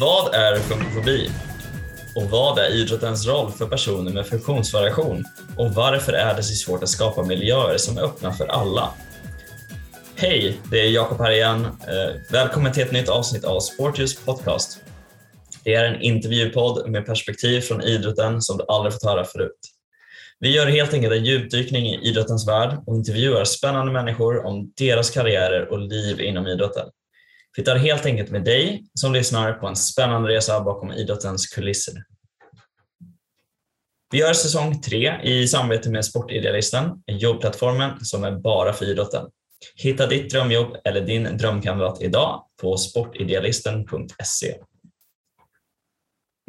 Vad är funkfobi? Och vad är idrottens roll för personer med funktionsvariation? Och varför är det så svårt att skapa miljöer som är öppna för alla? Hej, det är Jakob här igen. Eh, välkommen till ett nytt avsnitt av Sportljus podcast. Det är en intervjupodd med perspektiv från idrotten som du aldrig fått höra förut. Vi gör helt enkelt en djupdykning i idrottens värld och intervjuar spännande människor om deras karriärer och liv inom idrotten. Vi tar helt enkelt med dig som lyssnar på en spännande resa bakom idrottens kulisser. Vi gör säsong tre i samarbete med Sportidealisten, jobbplattformen som är bara för idrotten. Hitta ditt drömjobb eller din drömkandidat idag på sportidealisten.se.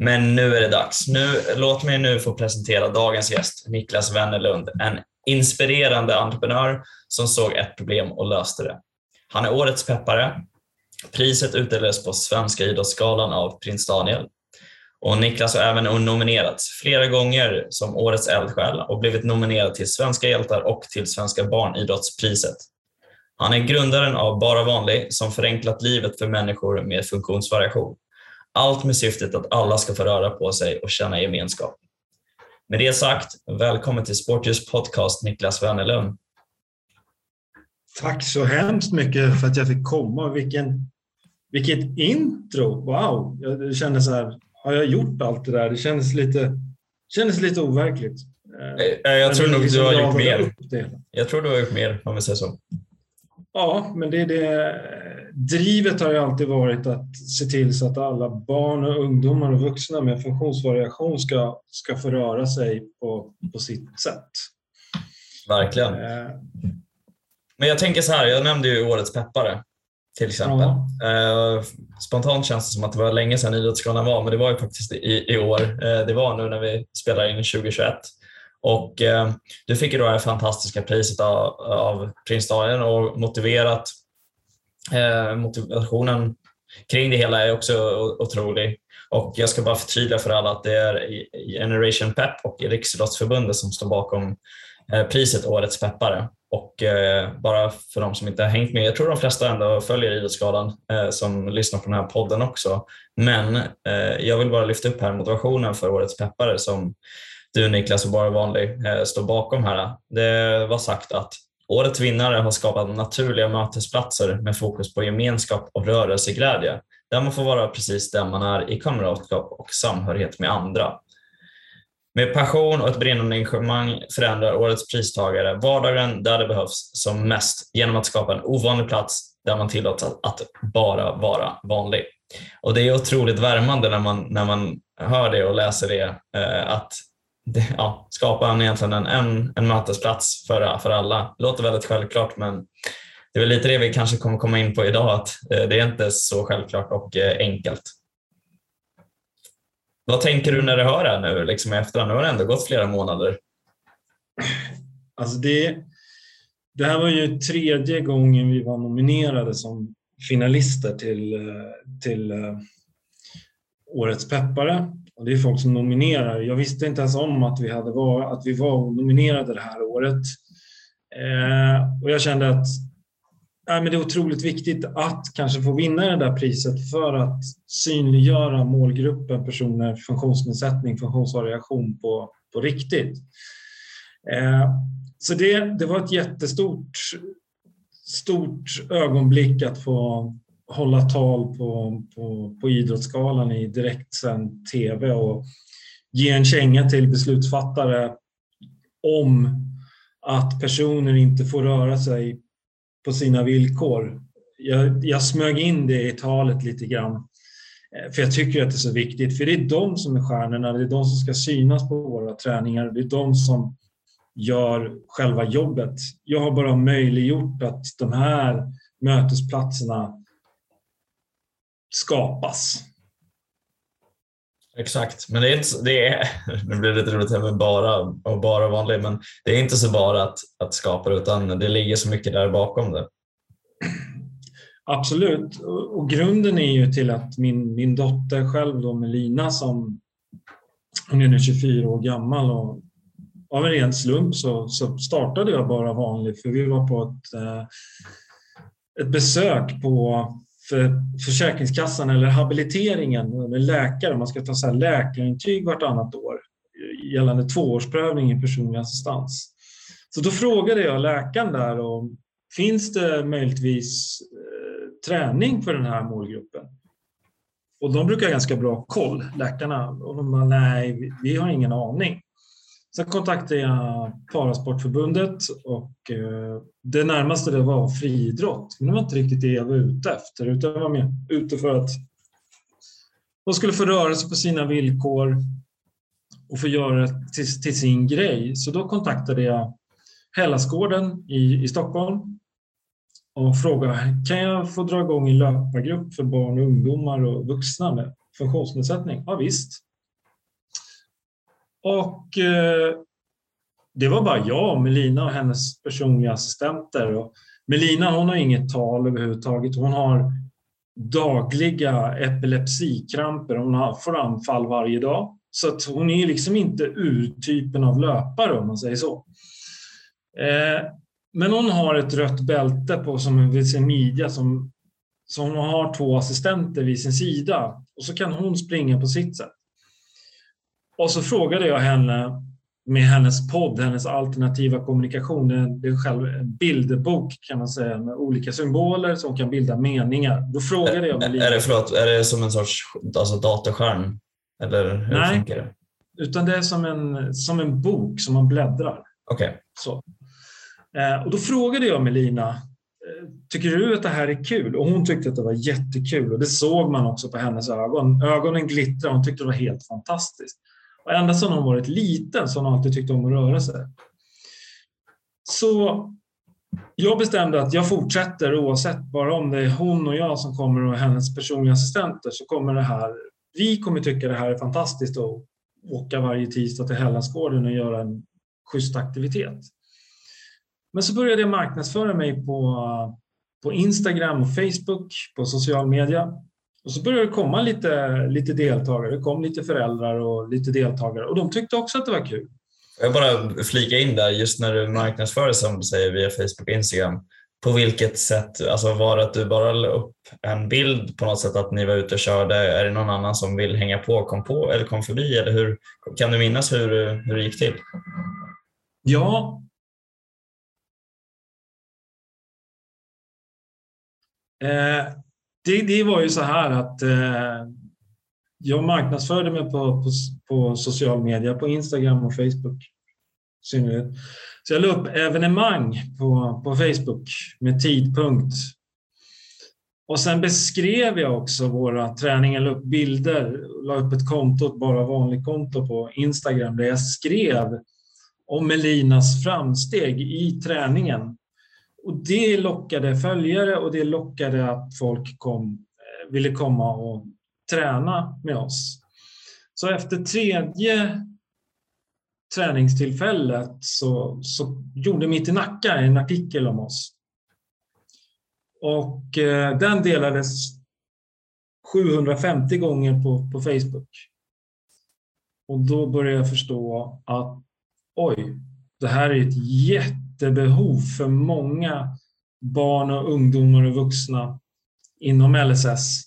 Men nu är det dags. Nu, låt mig nu få presentera dagens gäst, Niklas Wennerlund, en inspirerande entreprenör som såg ett problem och löste det. Han är årets peppare. Priset utdelades på Svenska idrottsgalan av prins Daniel. Och Niklas har även nominerats flera gånger som årets eldsjäl och blivit nominerad till Svenska hjältar och till Svenska barnidrottspriset. Han är grundaren av Bara Vanlig som förenklat livet för människor med funktionsvariation. Allt med syftet att alla ska få röra på sig och känna gemenskap. Med det sagt, välkommen till Sportljus podcast Niklas Wennerlund. Tack så hemskt mycket för att jag fick komma. Vilken, vilket intro! Wow! Jag kände så här, har jag gjort allt det där? Det kändes lite, kändes lite overkligt. Jag, jag tror nog du har gjort mer. Jag tror du har gjort mer, om vi säger så. Ja, men det, det, drivet har ju alltid varit att se till så att alla barn och ungdomar och vuxna med funktionsvariation ska, ska få röra sig på, på sitt sätt. Verkligen. Eh. Men jag tänker så här, jag nämnde ju Årets peppare till exempel. Ja. Spontant känns det som att det var länge sedan Idrottsgalan var, men det var ju faktiskt i, i år. Det var nu när vi spelar in 2021. Och eh, du fick ju då det fantastiska priset av, av prins Daniel och motiverat eh, motivationen kring det hela är också otrolig. Och jag ska bara förtydliga för alla att det är Generation Pep och Riksidrottsförbundet som står bakom eh, priset Årets peppare. Och eh, bara för de som inte har hängt med, jag tror de flesta ändå följer Idrottsgalan eh, som lyssnar på den här podden också. Men eh, jag vill bara lyfta upp här motivationen för Årets peppare som du Niklas och Bara Vanlig eh, står bakom här. Det var sagt att årets vinnare har skapat naturliga mötesplatser med fokus på gemenskap och rörelseglädje, där man får vara precis den man är i kamratskap och samhörighet med andra. Med passion och ett brinnande engagemang förändrar årets pristagare vardagen där det behövs som mest genom att skapa en ovanlig plats där man tillåts att bara vara vanlig. Och Det är otroligt värmande när man, när man hör det och läser det, eh, att det, ja, skapa en, egentligen en, en, en mötesplats för, för alla. Det låter väldigt självklart men det är väl lite det vi kanske kommer komma in på idag, att eh, det är inte så självklart och eh, enkelt. Vad tänker du när du hör det här nu liksom i efterhand? Nu har det ändå gått flera månader. Alltså det, det här var ju tredje gången vi var nominerade som finalister till, eh, till Årets peppare. Och det är folk som nominerar. Jag visste inte ens om att vi, hade var, att vi var nominerade det här året. Eh, och jag kände att äh, men det är otroligt viktigt att kanske få vinna det där priset för att synliggöra målgruppen personer med funktionsnedsättning, funktionsvariation på, på riktigt. Eh, så det, det var ett jättestort stort ögonblick att få hålla tal på, på, på Idrottsgalan i direktsänd tv och ge en känga till beslutsfattare om att personer inte får röra sig på sina villkor. Jag, jag smög in det i talet lite grann, eh, för jag tycker att det är så viktigt. För det är de som är stjärnorna, det är de som ska synas på våra träningar, det är de som gör själva jobbet. Jag har bara möjliggjort att de här mötesplatserna skapas. Exakt, men det är inte, det är, nu blir det lite roligt med bara och bara vanlig, men det är inte så bara att, att skapa det utan det ligger så mycket där bakom det. Absolut, och grunden är ju till att min, min dotter själv då Melina som hon är nu 24 år gammal och av en ren slump så, så startade jag bara vanligt för vi var på ett, eh, ett besök på för Försäkringskassan eller habiliteringen med läkare. Man ska ta så här läkarintyg vartannat år gällande tvåårsprövning i personlig assistans. Så då frågade jag läkaren där om finns det möjligtvis eh, träning för den här målgruppen? Och de brukar ha ganska bra koll, läkarna. Och de bara, nej, vi har ingen aning. Sen kontaktade jag Parasportförbundet och eh, det närmaste det var friidrott. Men det var inte riktigt det jag var ute efter, utan jag var med ute för att de skulle få röra sig på sina villkor och få göra det till, till sin grej. Så då kontaktade jag Hällasgården i, i Stockholm och frågade kan jag få dra igång en löpargrupp för barn och ungdomar och vuxna med funktionsnedsättning? Ja, visst. Och eh, det var bara jag och Melina och hennes personliga assistenter. Och Melina hon har inget tal överhuvudtaget. Hon har dagliga epilepsikramper. Hon har, får anfall varje dag. Så att hon är liksom inte urtypen av löpare om man säger så. Eh, men hon har ett rött bälte på som vid sin midja som, som hon har två assistenter vid sin sida och så kan hon springa på sitt sätt. Och så frågade jag henne med hennes podd, hennes alternativa kommunikation. Det är själv en bilderbok kan man säga med olika symboler som kan bilda meningar. Då frågade jag Är det, förlåt, är det som en sorts alltså datorskärm? Eller hur Nej, funkar det? utan det är som en, som en bok som man bläddrar. Okej. Okay. Eh, och då frågade jag Melina, eh, tycker du att det här är kul? Och hon tyckte att det var jättekul och det såg man också på hennes ögon. Ögonen glittrade, hon tyckte det var helt fantastiskt. Och ända sedan hon varit liten så har hon alltid tyckt om att röra sig. Så jag bestämde att jag fortsätter oavsett, bara om det är hon och jag som kommer och hennes personliga assistenter så kommer det här, vi kommer tycka det här är fantastiskt att åka varje tisdag till Hellasgården och göra en schysst aktivitet. Men så började jag marknadsföra mig på, på Instagram och Facebook, på social media. Och så började det komma lite, lite deltagare. Det kom lite föräldrar och lite deltagare och de tyckte också att det var kul. Jag bara flika in där, just när du marknadsför som du säger via Facebook och Instagram. På vilket sätt, alltså var det att du bara la upp en bild på något sätt att ni var ute och körde? Är det någon annan som vill hänga på, kom på eller kom förbi? Eller hur, kan du minnas hur, hur det gick till? Ja, Eh, det, det, var ju så här att eh, jag marknadsförde mig på, på, på social media, på Instagram och Facebook. Synnerhet. Så jag la upp evenemang på, på Facebook med tidpunkt. Och sen beskrev jag också våra träningar, la upp bilder, la upp ett konto, ett bara vanligt konto på Instagram där jag skrev om Melinas framsteg i träningen och det lockade följare och det lockade att folk kom, eh, ville komma och träna med oss. Så efter tredje träningstillfället så, så gjorde Mitt i Nacka en artikel om oss. Och eh, den delades 750 gånger på, på Facebook. Och då började jag förstå att oj, det här är ett jätte jättebehov för många barn och ungdomar och vuxna inom LSS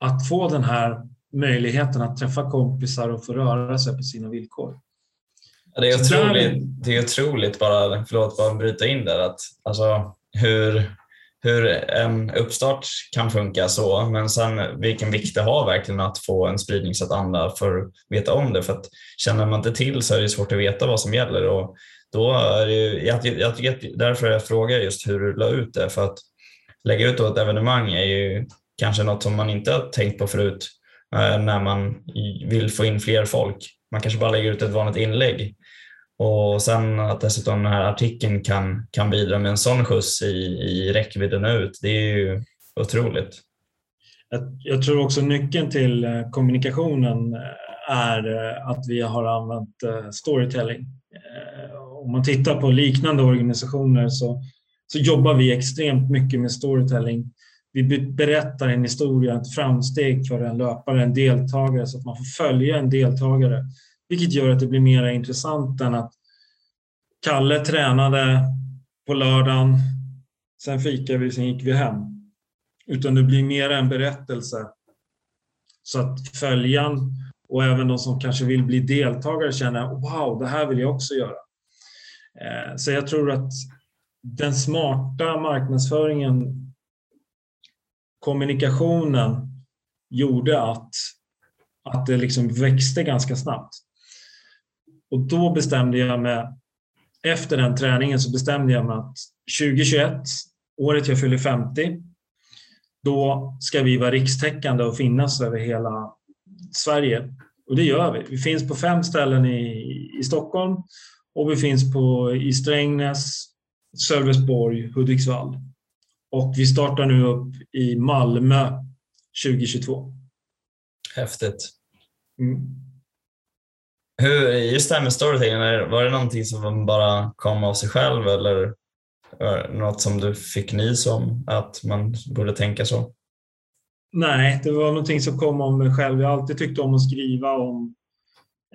att få den här möjligheten att träffa kompisar och få röra sig på sina villkor. det, är otroligt, det är otroligt, bara, förlåt, bara bryta in där, att, alltså, hur, hur en uppstart kan funka så, men sen vilken vikt det har verkligen att få en spridning så att andra får veta om det. För att känner man inte till så är det svårt att veta vad som gäller. Och då är det ju, jag, jag tycker därför jag frågar just hur du la ut det. För att lägga ut ett evenemang är ju kanske något som man inte har tänkt på förut eh, när man vill få in fler folk. Man kanske bara lägger ut ett vanligt inlägg. Och sen att dessutom den här artikeln kan, kan bidra med en sån skjuts i, i räckvidden ut, det är ju otroligt. Jag, jag tror också nyckeln till eh, kommunikationen eh, är att vi har använt storytelling om man tittar på liknande organisationer så, så jobbar vi extremt mycket med storytelling. vi berättar en historia, ett framsteg för en löpare, en deltagare, så att man får följa en deltagare. Vilket gör att det blir mer intressant än att Kalle tränade på lördagen, sen fikade vi, sen gick vi hem. Utan det blir mer en berättelse. Så att följaren och även de som kanske vill bli deltagare känner wow, det här vill jag också göra. Eh, så jag tror att den smarta marknadsföringen, kommunikationen gjorde att, att det liksom växte ganska snabbt. Och då bestämde jag mig, efter den träningen så bestämde jag mig att 2021, året jag fyller 50, då ska vi vara rikstäckande och finnas över hela Sverige. Och det gör vi. Vi finns på fem ställen i, i Stockholm och vi finns på, i Strängnäs, Sölvesborg, Hudiksvall. Och vi startar nu upp i Malmö 2022. Häftigt. Mm. Hur, just det här med storytelling, var det någonting som bara kom av sig själv eller något som du fick nys om att man borde tänka så? Nej, det var någonting som kom om mig själv. Jag har alltid tyckt om att skriva om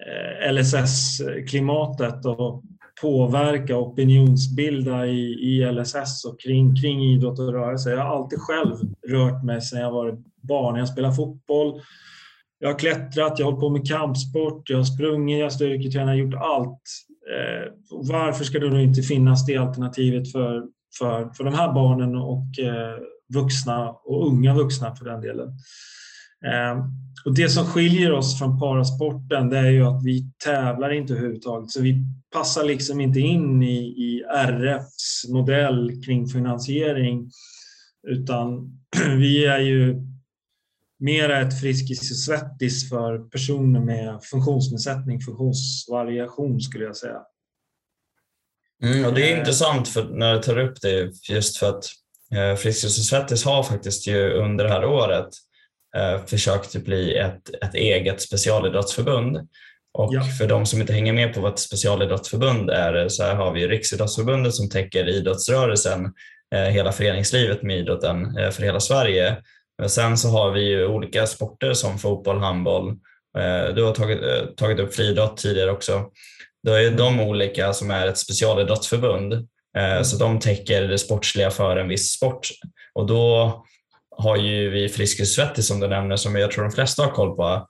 Eh, LSS-klimatet och påverka och opinionsbilda i, i LSS och kring, kring idrott och rörelse. Jag har alltid själv rört mig sedan jag var barn. Jag spelar fotboll, jag har klättrat, jag har hållit på med kampsport, jag har sprungit, jag har styrketränat, gjort allt. Eh, varför ska det då inte finnas det alternativet för, för, för de här barnen och eh, vuxna och unga vuxna för den delen? Eh, och det som skiljer oss från parasporten det är ju att vi tävlar inte överhuvudtaget. Så vi passar liksom inte in i, i RFs modell kring finansiering. Utan vi är ju mera ett Friskis och Svettis för personer med funktionsnedsättning, funktionsvariation skulle jag säga. Mm, och det är eh. intressant för, när du tar upp det just för att eh, Friskis och Svettis har faktiskt ju under det här året försökt bli ett, ett eget specialidrottsförbund. Och ja. för de som inte hänger med på vad ett specialidrottsförbund är så här har vi Riksidrottsförbundet som täcker idrottsrörelsen, eh, hela föreningslivet med idrotten eh, för hela Sverige. Men sen så har vi ju olika sporter som fotboll, handboll. Eh, du har tagit, eh, tagit upp friidrott tidigare också. Då är de olika som är ett specialidrottsförbund. Eh, mm. Så de täcker det sportsliga för en viss sport. Och då har ju vi Friskis Svettis som du nämner, som jag tror de flesta har koll på,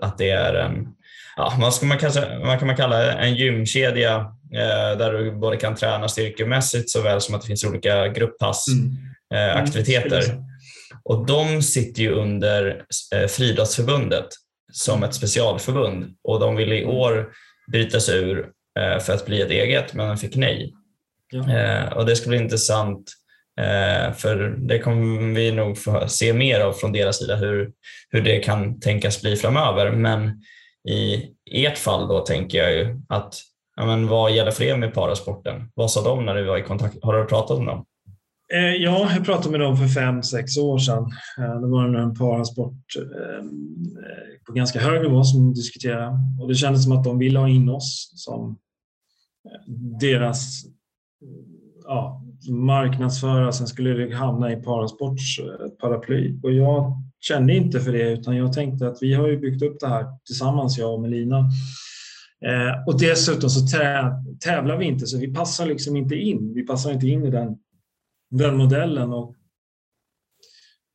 att det är en, ja, vad ska man, kanske, man kan man kalla en gymkedja eh, där du både kan träna styrkemässigt såväl som att det finns olika grupppass, mm. eh, aktiviteter. Mm. Och de sitter ju under eh, Friidrottsförbundet som ett specialförbund och de ville i år bryta sig ur eh, för att bli ett eget men fick nej. Ja. Eh, och det ska bli intressant Eh, Eh, för det kommer vi nog få se mer av från deras sida hur, hur det kan tänkas bli framöver. Men i ert fall då tänker jag ju att ja, men vad gäller för er med parasporten? Vad sa de när du var i kontakt? Har du pratat med dem? Eh, ja, jag pratade med dem för fem, sex år sedan. Eh, det var en parasport eh, på ganska hög nivå som diskuterade och det kändes som att de ville ha in oss som eh, deras ja, marknadsföra, sen skulle det hamna i Parasports eh, paraply. Och jag kände inte för det utan jag tänkte att vi har ju byggt upp det här tillsammans, jag och Melina. Eh, och dessutom så tävlar vi inte så vi passar liksom inte in. Vi passar inte in i den, den modellen. Och,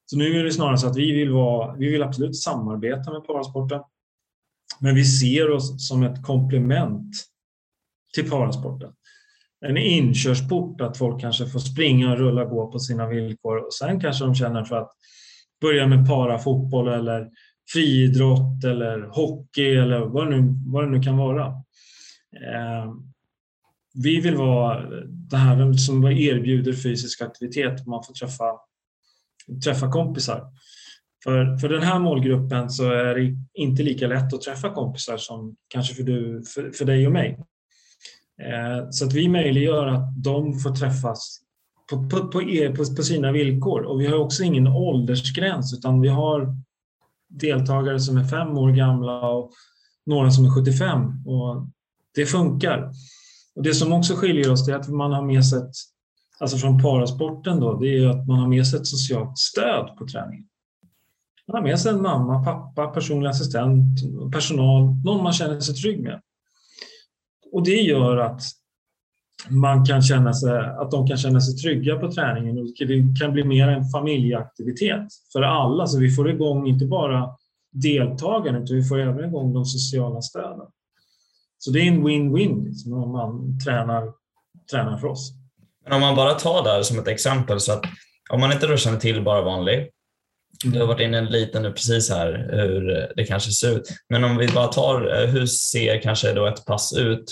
så nu är det snarare så att vi vill, vara, vi vill absolut samarbeta med parasporten. Men vi ser oss som ett komplement till parasporten en inkörsport att folk kanske får springa och rulla och gå på sina villkor och sen kanske de känner för att börja med parafotboll eller friidrott eller hockey eller vad det nu, vad det nu kan vara. Eh, vi vill vara det här som erbjuder fysisk aktivitet man får träffa, träffa kompisar. För, för den här målgruppen så är det inte lika lätt att träffa kompisar som kanske för, du, för, för dig och mig. Eh, så att vi möjliggör att de får träffas på, på, på, på, sina villkor. Och vi har också ingen åldersgräns utan vi har deltagare som är fem år gamla och några som är 75. Och det funkar. Och det som också skiljer oss är att man har med sig ett, alltså från parasporten då, det är att man har med sig ett socialt stöd på träningen. Man har med sig en mamma, pappa, personlig assistent, personal, någon man känner sig trygg med. Och det gör att man kan känna sig, att de kan känna sig trygga på träningen och det kan bli mer en familjeaktivitet för alla. Så vi får igång inte bara deltagandet utan vi får även igång de sociala stöden. Så det är en win-win liksom, om man tränar, tränar för oss. Men om man bara tar det här som ett exempel så att om man inte då känner till bara vanlig du har varit inne lite nu precis här hur det kanske ser ut. Men om vi bara tar, hur ser kanske då ett pass ut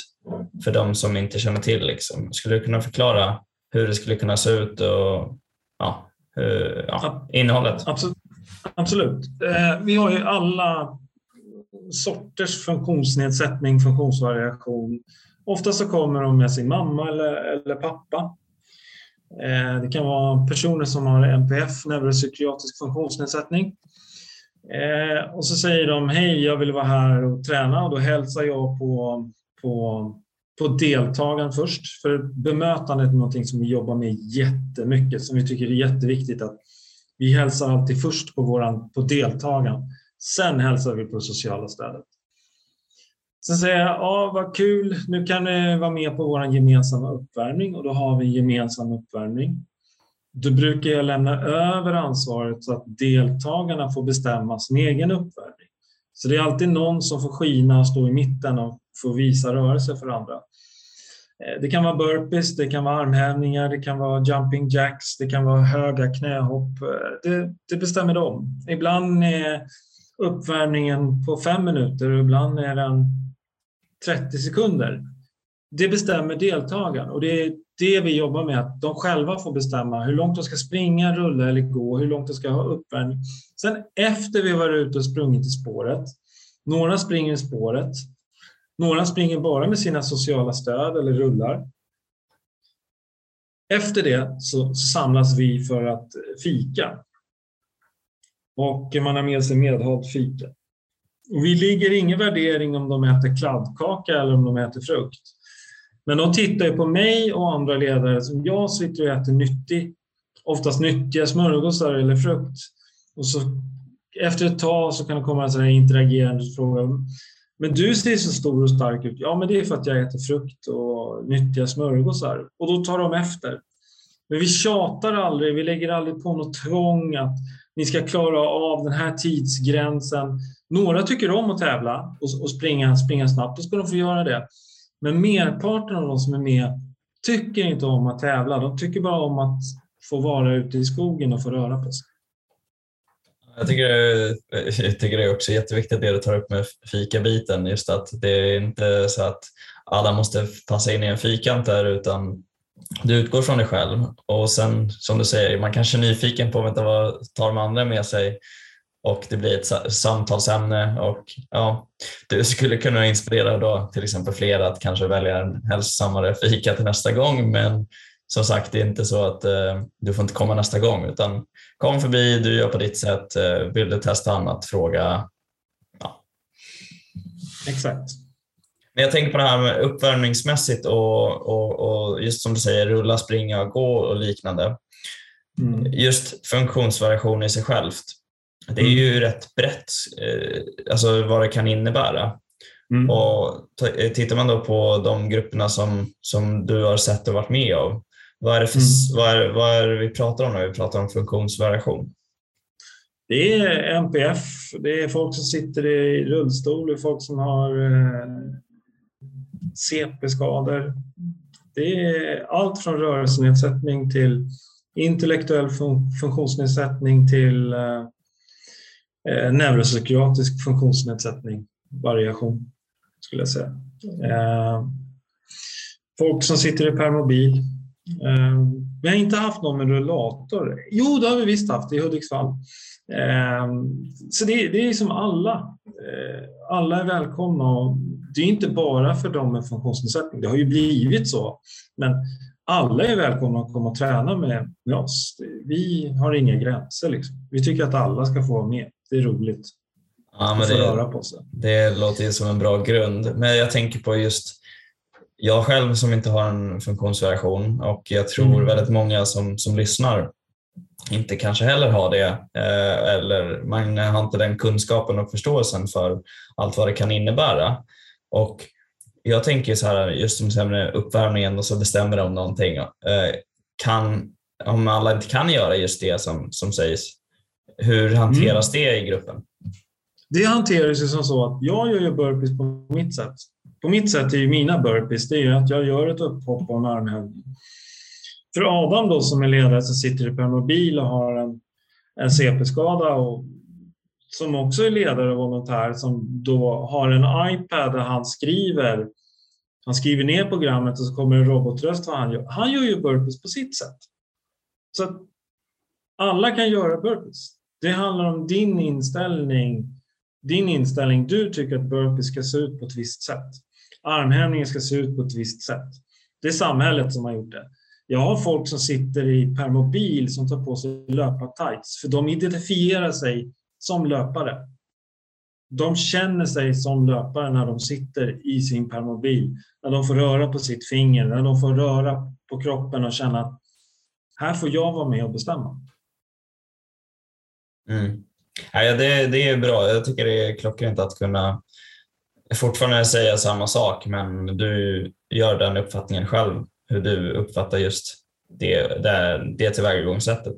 för de som inte känner till? Liksom? Skulle du kunna förklara hur det skulle kunna se ut och ja, hur, ja, innehållet? Absolut. Absolut. Eh, vi har ju alla sorters funktionsnedsättning, funktionsvariation. Ofta så kommer de med sin mamma eller, eller pappa. Eh, det kan vara personer som har NPF, neuropsykiatrisk funktionsnedsättning. Eh, och så säger de hej, jag vill vara här och träna och då hälsar jag på, på, på deltagaren först. För bemötandet är någonting som vi jobbar med jättemycket, som vi tycker är jätteviktigt att vi hälsar alltid först på, våran, på deltagaren. Sen hälsar vi på sociala stödet. Sen säger jag, ja vad kul, nu kan ni vara med på vår gemensamma uppvärmning och då har vi en gemensam uppvärmning. Då brukar jag lämna över ansvaret så att deltagarna får bestämma sin egen uppvärmning. Så det är alltid någon som får skina och stå i mitten och få visa rörelse för andra. Eh, det kan vara burpees, det kan vara armhävningar, det kan vara jumping jacks, det kan vara höga knähopp. Eh, det, det bestämmer de. Ibland är uppvärmningen på fem minuter och ibland är den 30 sekunder. Det bestämmer deltagaren och det är det vi jobbar med, att de själva får bestämma hur långt de ska springa, rulla eller gå, hur långt de ska ha uppvärmning. Sen efter vi varit ute och sprungit i spåret, några springer i spåret, några springer bara med sina sociala stöd eller rullar. Efter det så samlas vi för att fika. Och man har med sig medhållt fika. Och vi ligger ingen värdering om de äter kladdkaka eller om de äter frukt. Men de tittar ju på mig och andra ledare som jag sitter och äter nyttig, oftast nyttiga smörgåsar eller frukt. Och så efter ett tag så kan det komma en sån här interagerande fråga. Men du ser så stor och stark ut. Ja, men det är för att jag äter frukt och nyttiga smörgåsar. Och då tar de efter. Men vi tjatar aldrig, vi lägger aldrig på något tvång att ni ska klara av den här tidsgränsen. Några tycker om att tävla och, springa, springa snabbt, då ska de få göra det. Men merparten av de som är med tycker inte om att tävla. De tycker bara om att få vara ute i skogen och få röra på sig. Jag tycker, jag tycker det är också jätteviktigt det du tar upp med fikabiten, just att det är inte så att alla måste passa in i en fikant där utan du utgår från dig själv och sen som du säger, man kanske är nyfiken på vänta, vad tar de andra med sig och det blir ett samtalsämne och ja, du skulle kunna inspirera då till exempel fler att kanske välja en hälsosammare fika till nästa gång men som sagt, det är inte så att eh, du får inte komma nästa gång utan kom förbi, du gör på ditt sätt, eh, vill du testa annat, fråga. Ja. Exakt. Men jag tänker på det här med uppvärmningsmässigt och, och, och just som du säger, rulla, springa, gå och liknande. Mm. Just funktionsvariation i sig självt. Det är mm. ju rätt brett, eh, alltså vad det kan innebära. Mm. Och eh, tittar man då på de grupperna som, som du har sett och varit med av, vad är, det för, mm. vad, är, vad är vi pratar om när vi pratar om funktionsvariation? Det är NPF, det är folk som sitter i rullstol, det är folk som har eh, CP-skador. Det är allt från rörelsenedsättning till intellektuell fun funktionsnedsättning till eh, eh, neuropsykiatrisk funktionsnedsättning, variation skulle jag säga. Eh, folk som sitter i permobil. Eh, vi har inte haft någon med rullator. Jo, det har vi visst haft i Hudiksvall. Eh, så det, det är som alla. Eh, alla är välkomna och det är inte bara för dem med funktionsnedsättning. Det har ju blivit så. Men alla är välkomna att komma och träna med, med oss. Vi har inga gränser. Liksom. Vi tycker att alla ska få vara med. Det är roligt. Ja, men det, röra på sig. det låter ju som en bra grund. Men jag tänker på just jag själv som inte har en funktionsvariation och jag tror mm. väldigt många som, som lyssnar inte kanske heller har det eh, eller man har inte den kunskapen och förståelsen för allt vad det kan innebära. Och jag tänker så här, just som säger uppvärmningen och så bestämmer de någonting. Eh, kan, om alla inte kan göra just det som, som sägs, hur hanteras mm. det i gruppen? Det hanteras ju som så att jag gör ju burpees på mitt sätt. På mitt sätt är ju mina burpees, det är att jag gör ett upphopp och en armhävning. För Adam då som är ledare som sitter i permobil och har en, en CP-skada och som också är ledare och volontär som då har en iPad där han skriver han skriver ner programmet och så kommer en robotröst vad han gör. Han gör ju burpees på sitt sätt. Så att alla kan göra burpees. Det handlar om din inställning. Din inställning. Du tycker att burpees ska se ut på ett visst sätt. Armhävningen ska se ut på ett visst sätt. Det är samhället som har gjort det. Jag har folk som sitter i permobil som tar på sig löpartights för de identifierar sig som löpare. De känner sig som löpare när de sitter i sin permobil, när de får röra på sitt finger, när de får röra på kroppen och känna att här får jag vara med och bestämma. Mm. Ja, det, det är bra. Jag tycker det är klockrent att kunna fortfarande säga samma sak, men du gör den uppfattningen själv, hur du uppfattar just det, det, det tillvägagångssättet.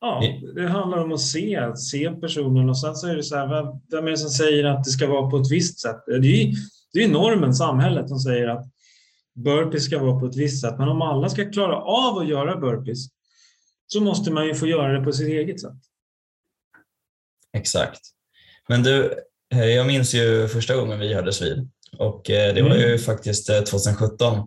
Ja, det handlar om att se, se personen och sen så är det så här, vem är det som säger att det ska vara på ett visst sätt? Det är, det är normen, samhället, som säger att burpees ska vara på ett visst sätt. Men om alla ska klara av att göra burpees så måste man ju få göra det på sitt eget sätt. Exakt. Men du, eh, jag minns ju första gången vi hördes vid och eh, det var ju mm. faktiskt 2017 eh,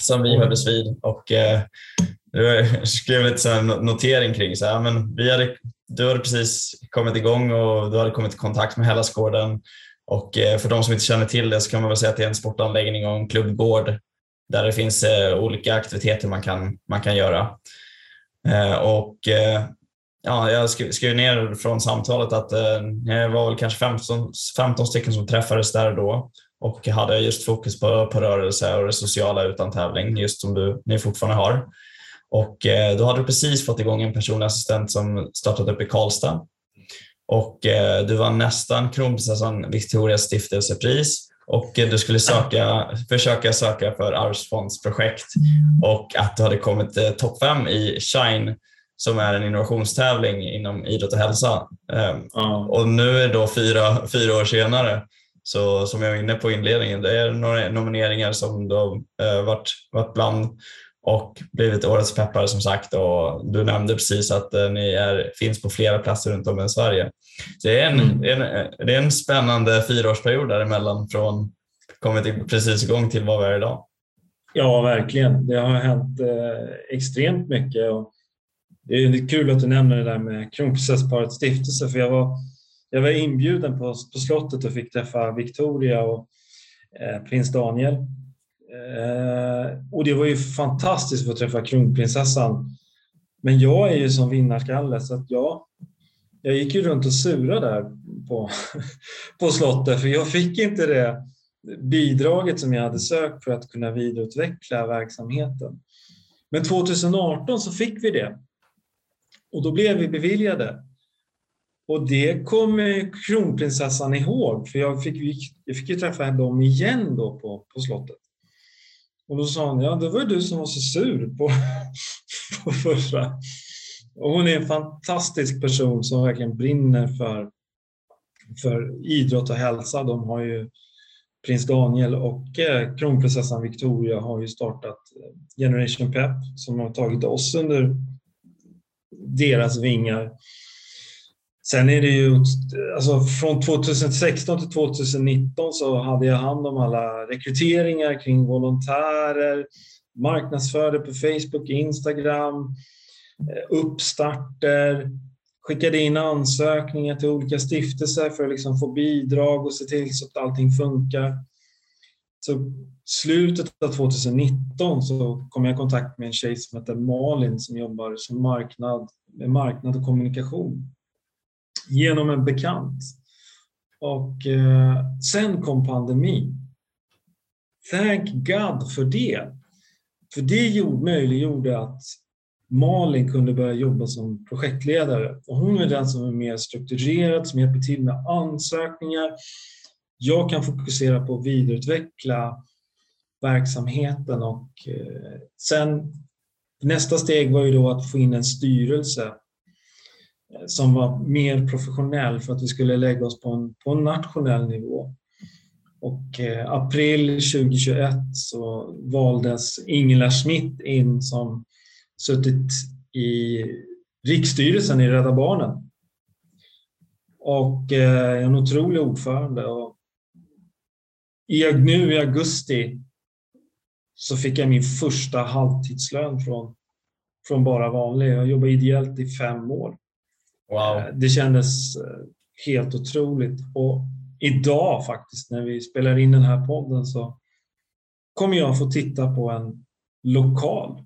som vi hördes vid och jag skrev lite så notering kring så här, men vi hade, du hade precis kommit igång och du hade kommit i kontakt med Hellasgården och för de som inte känner till det så kan man väl säga att det är en sportanläggning och en klubbgård där det finns olika aktiviteter man kan, man kan göra. Eh, och eh, ja, jag skrev ner från samtalet att eh, det var väl kanske 15, 15 stycken som träffades där då. Och hade just fokus på, på rörelse och det sociala utan tävling, just som du, ni fortfarande har. Och då hade du precis fått igång en personlig assistent som startat upp i Karlstad. Och du var nästan kronprinsessan Victorias stiftelsepris och eh, du skulle söka, försöka söka för Arvsfondsprojekt och att du hade kommit eh, topp fem i Shine som är en innovationstävling inom idrott och hälsa. Mm. Och nu är det då fyra, fyra år senare, så som jag var inne på i inledningen, det är några nomineringar som då eh, varit, varit bland och blivit årets peppare som sagt och du nämnde precis att eh, ni är, finns på flera platser runt om i Sverige. Så det, är en, mm. en, det är en spännande fyraårsperiod däremellan från kommit precis igång till vad vi är idag. Ja, verkligen. Det har hänt eh, extremt mycket. Och det är kul att du nämner det där med Kronprinsessparets stiftelse för jag var, jag var inbjuden på, på slottet och fick träffa Victoria och eh, prins Daniel Eh, och det var ju fantastiskt att få träffa kronprinsessan. Men jag är ju som vinnarskalle så att jag, jag gick ju runt och surade där på, på slottet för jag fick inte det bidraget som jag hade sökt för att kunna vidareutveckla verksamheten. Men 2018 så fick vi det och då blev vi beviljade. Och det kommer kronprinsessan ihåg för jag fick, jag fick ju träffa dem igen då på, på slottet. Och då sa hon, ja det var ju du som var så sur på, på förra. Och hon är en fantastisk person som verkligen brinner för, för idrott och hälsa. De har ju prins Daniel och eh, kronprinsessan Victoria har ju startat eh, Generation Pep som har tagit oss under deras vingar. Sen är det ju, alltså från 2016 till 2019 så hade jag hand om alla rekryteringar kring volontärer, marknadsförde på Facebook, Instagram, eh, uppstarter, skickade in ansökningar till olika stiftelser för att liksom få bidrag och se till så att allting funkar. Så slutet av 2019 så kom jag i kontakt med en tjej som heter Malin som jobbar som marknad, med marknad och kommunikation genom en bekant. Och eh, sen kom pandemin. thank God för det. För det möjliggjorde att Malin kunde börja jobba som projektledare. Och hon är den som är mer strukturerad, som hjälper till med ansökningar. Jag kan fokusera på att vidareutveckla verksamheten och eh, sen nästa steg var ju då att få in en styrelse som var mer professionell för att vi skulle lägga oss på en, på en nationell nivå. Och eh, april 2021 så valdes Ingela Schmidt in som suttit i riksstyrelsen i Rädda Barnen. Och eh, en otrolig ordförande. Och i, nu i augusti så fick jag min första halvtidslön från, från Bara vanlig. Jag jobbade ideellt i fem år. Wow. Eh, det kändes eh, helt otroligt. Och idag faktiskt, när vi spelar in den här podden, så kommer jag få titta på en lokal.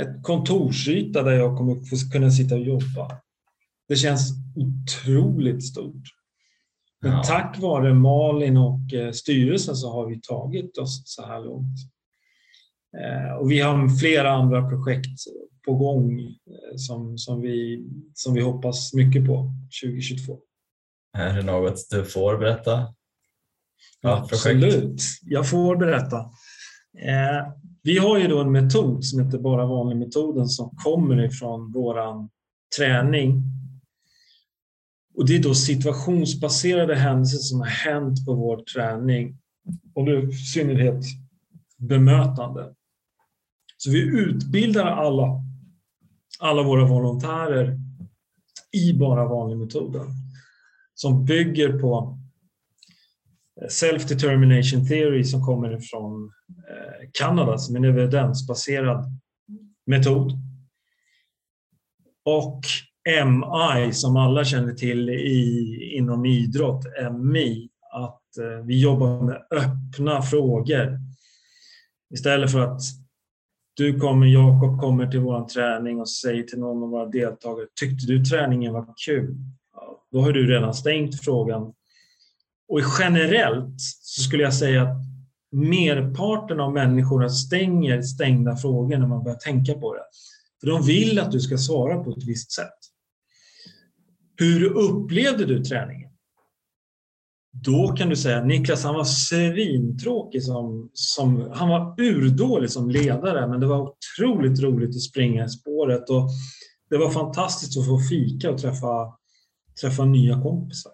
Ett kontorsyta där jag kommer få kunna sitta och jobba. Det känns otroligt stort. Men ja. tack vare Malin och eh, styrelsen så har vi tagit oss så här långt. Eh, och vi har flera andra projekt på gång eh, som, som, vi, som vi hoppas mycket på 2022. Är det något du får berätta? Ja, Absolut, jag får berätta. Eh, vi har ju då en metod som heter Bara vanlig-metoden som kommer ifrån våran träning. Och Det är då situationsbaserade händelser som har hänt på vår träning och i synnerhet bemötande. Så vi utbildar alla, alla våra volontärer i Bara vanlig-metoden som bygger på eh, Self-determination theory som kommer från eh, Kanada som är en evidensbaserad metod. Och MI som alla känner till i, inom idrott, MI, att eh, vi jobbar med öppna frågor. Istället för att du kommer, Jakob kommer till vår träning och säger till någon av våra deltagare, tyckte du träningen var kul? Då har du redan stängt frågan. Och generellt så skulle jag säga att merparten av människorna stänger stängda frågor när man börjar tänka på det. För de vill att du ska svara på ett visst sätt. Hur upplevde du träningen? Då kan du säga Niklas han var svintråkig som, som han var urdålig som ledare men det var otroligt roligt att springa i spåret och det var fantastiskt att få fika och träffa träffa nya kompisar.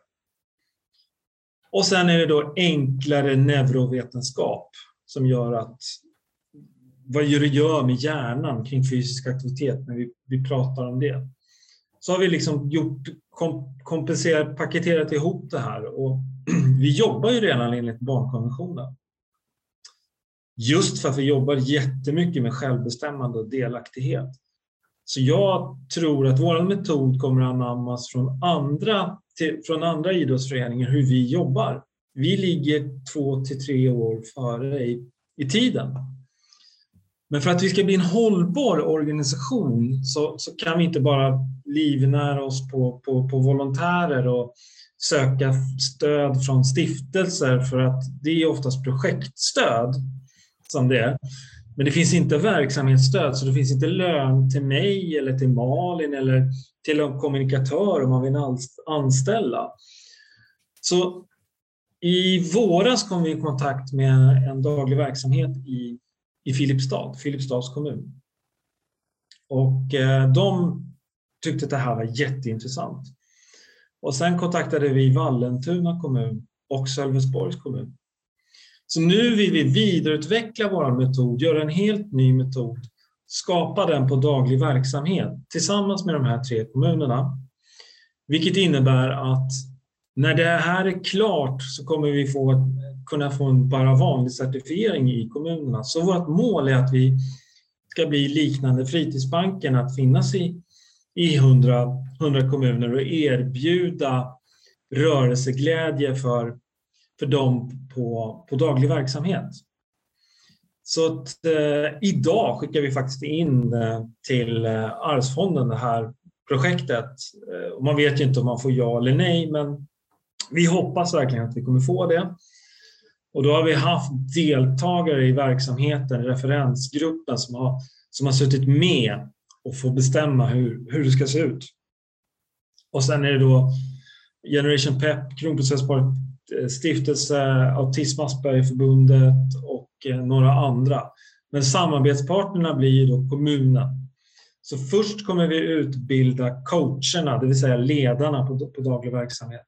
Och sen är det då enklare neurovetenskap som gör att vad det gör med hjärnan kring fysisk aktivitet när vi, vi pratar om det. Så har vi liksom gjort, kompenserat, paketerat ihop det här och vi jobbar ju redan enligt barnkonventionen. Just för att vi jobbar jättemycket med självbestämmande och delaktighet. Så jag tror att vår metod kommer att anammas från andra, till, från andra idrottsföreningar, hur vi jobbar. Vi ligger två till tre år före i, i tiden. Men för att vi ska bli en hållbar organisation så, så kan vi inte bara livnära oss på, på, på volontärer och söka stöd från stiftelser för att det är oftast projektstöd som det är. Men det finns inte verksamhetsstöd, så det finns inte lön till mig eller till Malin eller till en kommunikatör om man vill anställa. Så i våras kom vi i kontakt med en daglig verksamhet i, i Filipstad, Filipstads kommun. Och eh, de tyckte att det här var jätteintressant. Och sen kontaktade vi Vallentuna kommun och Sölvesborgs kommun. Så nu vill vi vidareutveckla vår metod, göra en helt ny metod, skapa den på daglig verksamhet tillsammans med de här tre kommunerna. Vilket innebär att när det här är klart så kommer vi få, kunna få en bara vanlig certifiering i kommunerna. Så vårt mål är att vi ska bli liknande Fritidsbanken, att finnas i, i 100, 100 kommuner och erbjuda rörelseglädje för för dem på, på daglig verksamhet. Så att, eh, idag skickar vi faktiskt in eh, till eh, Arvsfonden det här projektet. Eh, man vet ju inte om man får ja eller nej, men vi hoppas verkligen att vi kommer få det. Och då har vi haft deltagare i verksamheten, referensgruppen som har, som har suttit med och får bestämma hur, hur det ska se ut. Och sen är det då Generation Pep, Kronprinsessparet stiftelse, Autism Aspergerförbundet och eh, några andra. Men samarbetspartnerna blir då kommunen. Så först kommer vi utbilda coacherna, det vill säga ledarna på, på daglig verksamhet.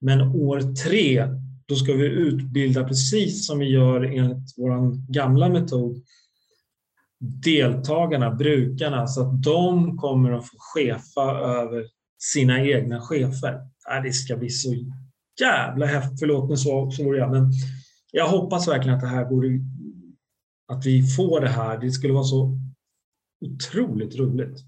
Men år tre, då ska vi utbilda precis som vi gör enligt vår gamla metod deltagarna, brukarna, så att de kommer att få chefa över sina egna chefer. Det ska bli så jävla häftigt. Förlåt, mig så, så jag. Men jag hoppas verkligen att det här går att vi får det här. Det skulle vara så otroligt roligt.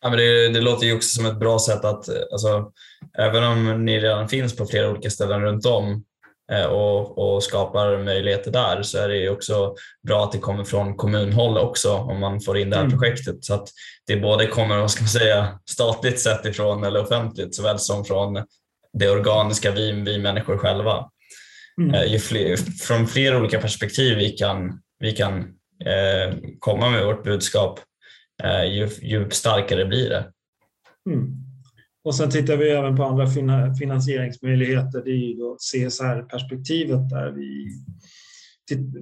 Ja, men det, det, låter ju också som ett bra sätt att, alltså, även om ni redan finns på flera olika ställen runt om eh, och, och skapar möjligheter där så är det ju också bra att det kommer från kommunhåll också om man får in det här mm. projektet. Så att det både kommer, vad ska man säga, statligt sett ifrån eller offentligt såväl som från det organiska vi, vi människor själva. Mm. Eh, ju fler, från flera olika perspektiv vi kan, vi kan eh, komma med vårt budskap Eh, ju, ju starkare blir det. Mm. Och sen tittar vi även på andra finansieringsmöjligheter. Det är ju då CSR-perspektivet där vi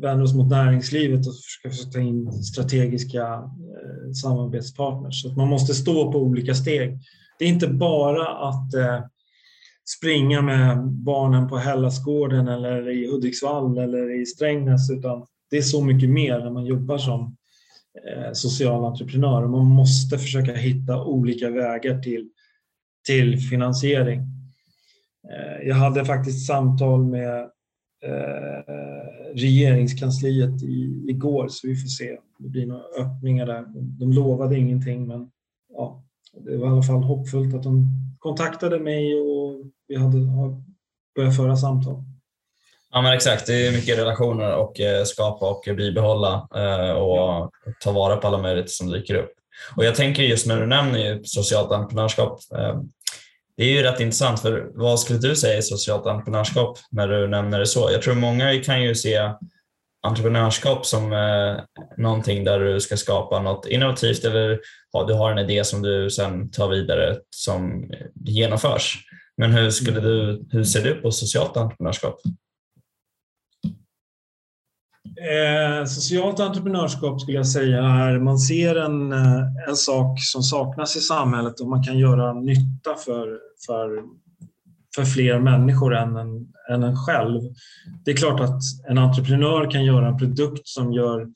vänder oss mot näringslivet och försöker ta in strategiska eh, samarbetspartners. Så man måste stå på olika steg. Det är inte bara att eh, springa med barnen på Hellasgården eller i Hudiksvall eller i Strängnäs utan det är så mycket mer när man jobbar som Eh, social entreprenör. Man måste försöka hitta olika vägar till, till finansiering. Eh, jag hade faktiskt samtal med eh, regeringskansliet i, igår så vi får se om det blir några öppningar där. De lovade ingenting men ja, det var i alla fall hoppfullt att de kontaktade mig och vi hade börjat föra samtal. Ja men exakt, det är mycket relationer och eh, skapa och bibehålla eh, och ta vara på alla möjligheter som dyker upp. Och jag tänker just när du nämner socialt entreprenörskap, eh, det är ju rätt intressant för vad skulle du säga är socialt entreprenörskap när du nämner det så? Jag tror många kan ju se entreprenörskap som eh, någonting där du ska skapa något innovativt eller ja, du har en idé som du sen tar vidare som genomförs. Men hur, skulle du, hur ser du på socialt entreprenörskap? Eh, socialt entreprenörskap skulle jag säga är man ser en, eh, en sak som saknas i samhället och man kan göra nytta för, för, för fler människor än en, än en själv. Det är klart att en entreprenör kan göra en produkt som gör,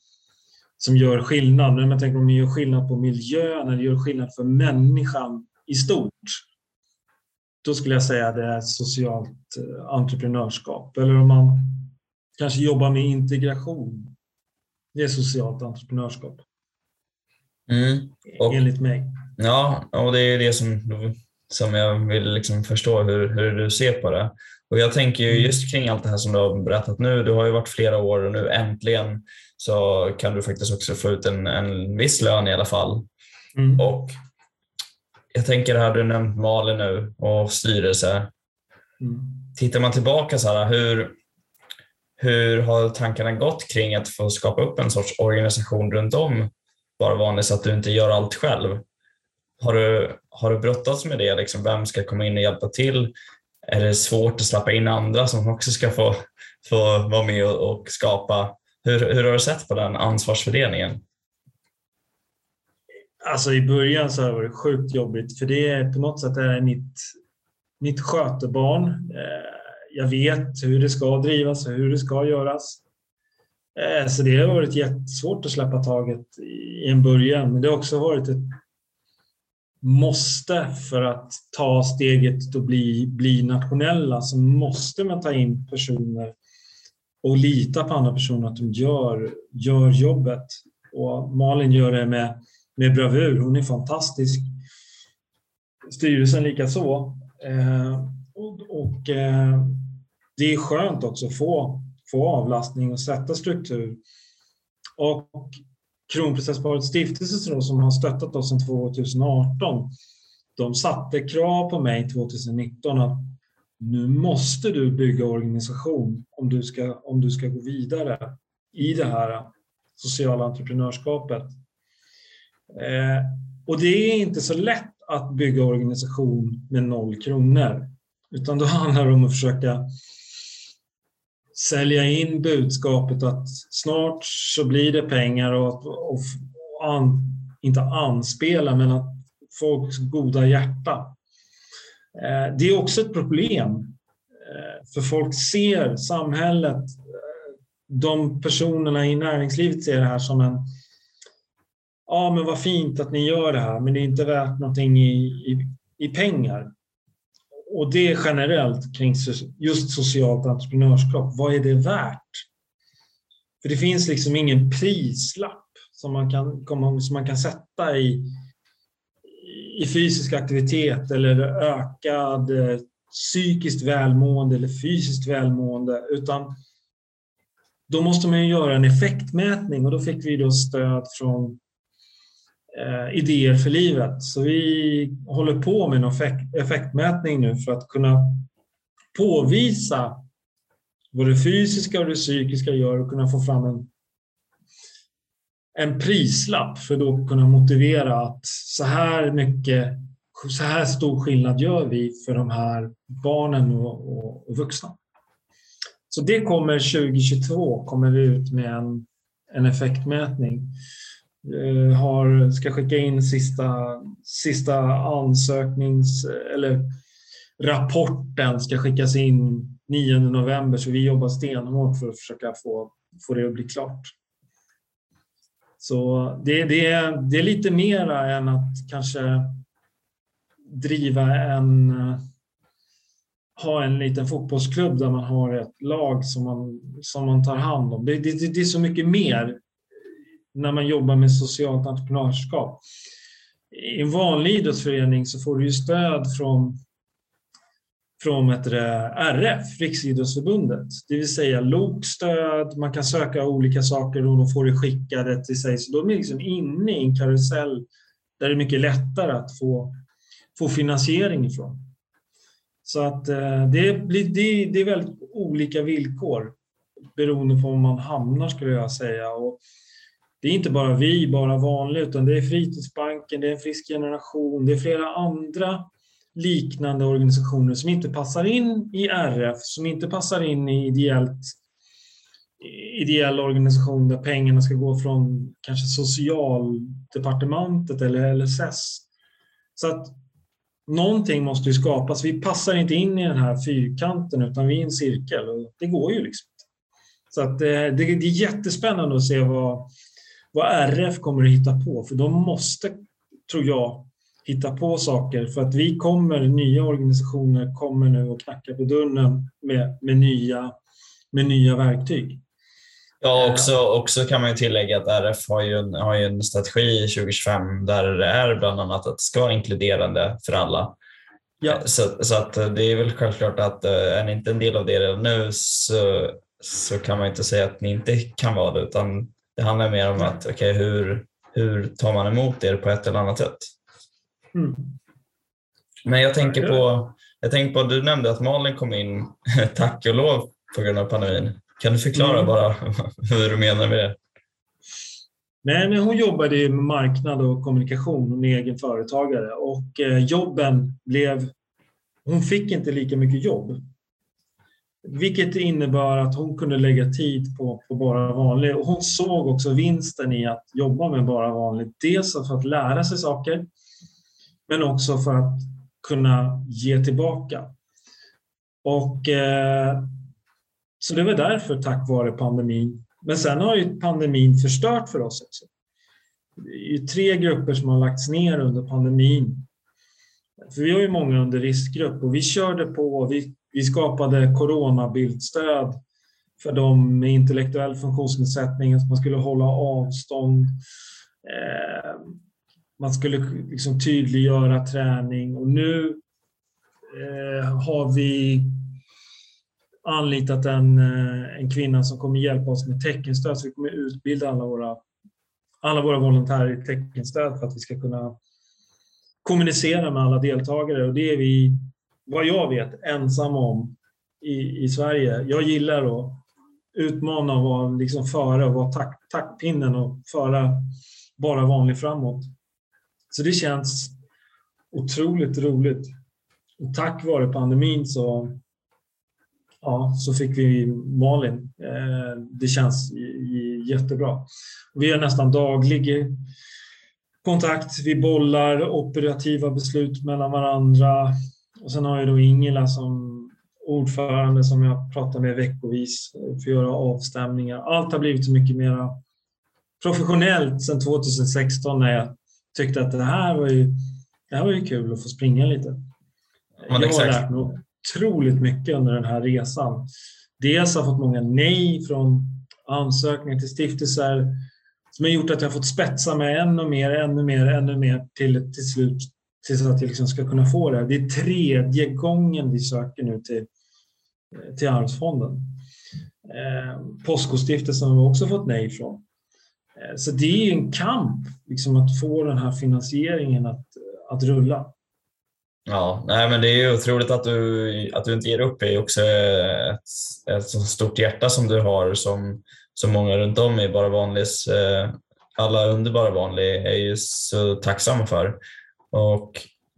som gör skillnad. Men jag tänker om det gör skillnad på miljön eller gör skillnad för människan i stort. Då skulle jag säga att det är socialt eh, entreprenörskap. Eller om man Kanske jobba med integration. Det är socialt entreprenörskap. Mm. Och, Enligt mig. Ja, och det är det som, som jag vill liksom förstå hur, hur du ser på det. Och Jag tänker ju mm. just kring allt det här som du har berättat nu. Du har ju varit flera år och nu äntligen så kan du faktiskt också få ut en, en viss lön i alla fall. Mm. Och Jag tänker här, du nämnt Malin nu och styrelse. Mm. Tittar man tillbaka så här, hur, hur har tankarna gått kring att få skapa upp en sorts organisation runt om Bara vanligt så att du inte gör allt själv? Har du, har du brottats med det? Liksom, vem ska komma in och hjälpa till? Är det svårt att släppa in andra som också ska få, få vara med och, och skapa? Hur, hur har du sett på den ansvarsfördelningen? Alltså i början så har det varit sjukt jobbigt för det är på något sätt är mitt, mitt skötebarn. Eh, jag vet hur det ska drivas och hur det ska göras. Eh, så det har varit jättesvårt att släppa taget i en början, men det har också varit ett måste för att ta steget och bli, bli nationella så måste man ta in personer och lita på andra personer att de gör, gör jobbet. Och Malin gör det med, med bravur. Hon är fantastisk. Styrelsen likaså. Eh, och, och eh, det är skönt också att få, få avlastning och sätta struktur. Och Kronprinsessparet stiftelse som har stöttat oss sedan 2018, de satte krav på mig 2019 att nu måste du bygga organisation om du ska, om du ska gå vidare i det här sociala entreprenörskapet. Eh, och det är inte så lätt att bygga organisation med noll kronor, utan då handlar det om att försöka sälja in budskapet att snart så blir det pengar och, och, an, inte anspela men att folks goda hjärta. Eh, det är också ett problem eh, för folk ser samhället, eh, de personerna i näringslivet ser det här som en ja men vad fint att ni gör det här men det är inte värt någonting i, i, i pengar och det är generellt kring just socialt entreprenörskap. Vad är det värt? För det finns liksom ingen prislapp som man kan, som man kan sätta i, i fysisk aktivitet eller ökad eh, psykiskt välmående eller fysiskt välmående, utan då måste man göra en effektmätning och då fick vi då stöd från eh, idéer för livet. Så vi håller på med en effekt, effektmätning nu för att kunna påvisa vad det fysiska och det psykiska gör och kunna få fram en, en prislapp för att då kunna motivera att så här mycket, så här stor skillnad gör vi för de här barnen och, och, och vuxna. Så det kommer 2022, kommer vi ut med en, en effektmätning. Eh, har, ska skicka in sista, sista ansöknings eller rapporten ska skickas in 9 november så vi jobbar stenhårt för att försöka få, få det att bli klart. Så det, det, det är lite mera än att kanske driva en ha en liten fotbollsklubb där man har ett lag som man, som man tar hand om. Det, det, det är så mycket mer när man jobbar med socialt entreprenörskap. I en vanlig idrottsförening så får du ju stöd från, från RF, Riksidrottsförbundet, det vill säga LOK-stöd, man kan söka olika saker och de får det skickade till sig. Så de är liksom inne i en karusell där det är mycket lättare att få, få finansiering ifrån. Så att eh, det, blir, det, det är väldigt olika villkor beroende på var man hamnar skulle jag säga. Och det är inte bara vi, bara vanliga, utan det är Fritidsbanken, det är en frisk generation, det är flera andra liknande organisationer som inte passar in i RF, som inte passar in i ideellt, ideell organisation där pengarna ska gå från kanske socialdepartementet eller LSS. Så att någonting måste ju skapas. Vi passar inte in i den här fyrkanten utan vi är en cirkel och det går ju liksom Så att eh, det, det är jättespännande att se vad vad RF kommer att hitta på. För de måste, tror jag, hitta på saker för att vi kommer, nya organisationer kommer nu att knacka på dörren med, med, nya, med nya verktyg. Ja, också, också kan man ju tillägga att RF har ju en, har ju en strategi 2025 där det är bland annat att det ska vara inkluderande för alla. Ja. Så, så att det är väl självklart att eh, är ni inte en del av det redan nu så, så kan man inte säga att ni inte kan vara det utan det handlar mer om att okay, hur, hur tar man emot er på ett eller annat sätt? Mm. Men jag tänker på, jag tänker på, du nämnde att Malin kom in, tack och lov, på grund av pandemin. Kan du förklara mm. bara hur du menar med det? Nej, men hon jobbade med marknad och kommunikation, hon är egen företagare och eh, jobben blev... Hon fick inte lika mycket jobb vilket innebar att hon kunde lägga tid på, på Bara vanligt. Och hon såg också vinsten i att jobba med Bara vanligt. Dels för att lära sig saker, men också för att kunna ge tillbaka. Och, eh, så det var därför, tack vare pandemin. Men sen har ju pandemin förstört för oss också. Det är ju tre grupper som har lagts ner under pandemin. För vi har ju många under riskgrupp och vi körde på. Vi vi skapade coronabildstöd för de med intellektuell funktionsnedsättning, att man skulle hålla avstånd. Eh, man skulle liksom tydliggöra träning och nu eh, har vi anlitat en, eh, en kvinna som kommer hjälpa oss med teckenstöd. Så vi kommer utbilda alla våra, alla våra volontärer i teckenstöd för att vi ska kunna kommunicera med alla deltagare och det är vi vad jag vet, ensam om i, i Sverige. Jag gillar att utmana och vara liksom före och vara tack, taktpinnen och föra bara vanlig framåt. Så det känns otroligt roligt. Och tack vare pandemin så, ja, så fick vi Malin. Eh, det känns jättebra. Vi har nästan daglig kontakt. Vi bollar operativa beslut mellan varandra. Och sen har jag då Ingela som ordförande som jag pratar med veckovis för att göra avstämningar. Allt har blivit så mycket mer professionellt sedan 2016 när jag tyckte att det här var ju, det här var ju kul att få springa lite. Ja, jag har lärt mig otroligt mycket under den här resan. Dels har jag fått många nej från ansökningar till stiftelser som har gjort att jag har fått spetsa mig ännu mer, ännu mer, ännu mer till, till slut tills att vi liksom ska kunna få det. Det är tredje gången vi söker nu till, eh, till Arvsfonden. Eh, Påskostiftelsen har vi också fått nej från. Eh, så det är en kamp liksom, att få den här finansieringen att, att rulla. Ja, nej, men det är otroligt att du, att du inte ger upp. Det är också ett, ett så stort hjärta som du har som, som många runt om i Bara Vanligs, eh, alla under Bara Vanlig är ju så tacksamma för. Och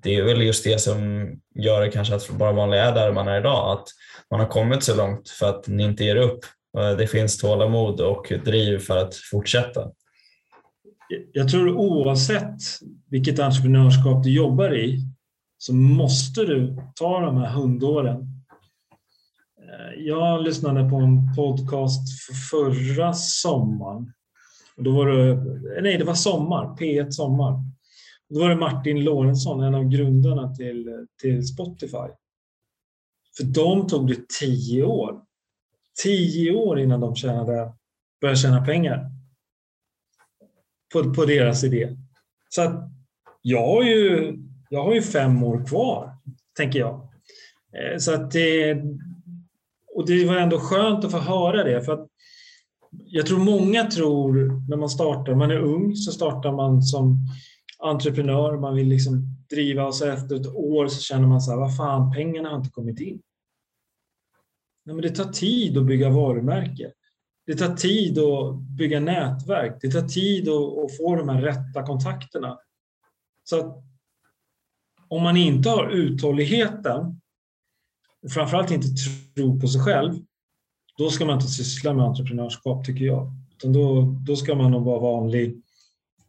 det är väl just det som gör kanske att Bara vanliga är där man är idag, att man har kommit så långt för att ni inte ger upp. Eh, det finns tålamod och driv för att fortsätta. Jag tror oavsett vilket entreprenörskap du jobbar i så måste du ta de här hundåren. Eh, jag lyssnade på en podcast förra sommaren. Då var det, nej, det var sommar, P1 Sommar. Då var det Martin Lorentzon, en av grundarna till, till Spotify. För dem tog det tio år. Tio år innan de tjänade, började tjäna pengar på, på deras idé. Så att jag har ju, jag har ju fem år kvar, tänker jag. Eh, så att det, och det var ändå skönt att få höra det. För att jag tror många tror när man startar, man är ung så startar man som entreprenör, man vill liksom driva och så efter ett år så känner man så här, vad fan, pengarna har inte kommit in. Nej, men det tar tid att bygga varumärke. Det tar tid att bygga nätverk. Det tar tid att, få de här rätta kontakterna. Så att om man inte har uthålligheten, framförallt inte tro på sig själv, då ska man inte syssla med entreprenörskap tycker jag. Utan då, då ska man nog vara vanlig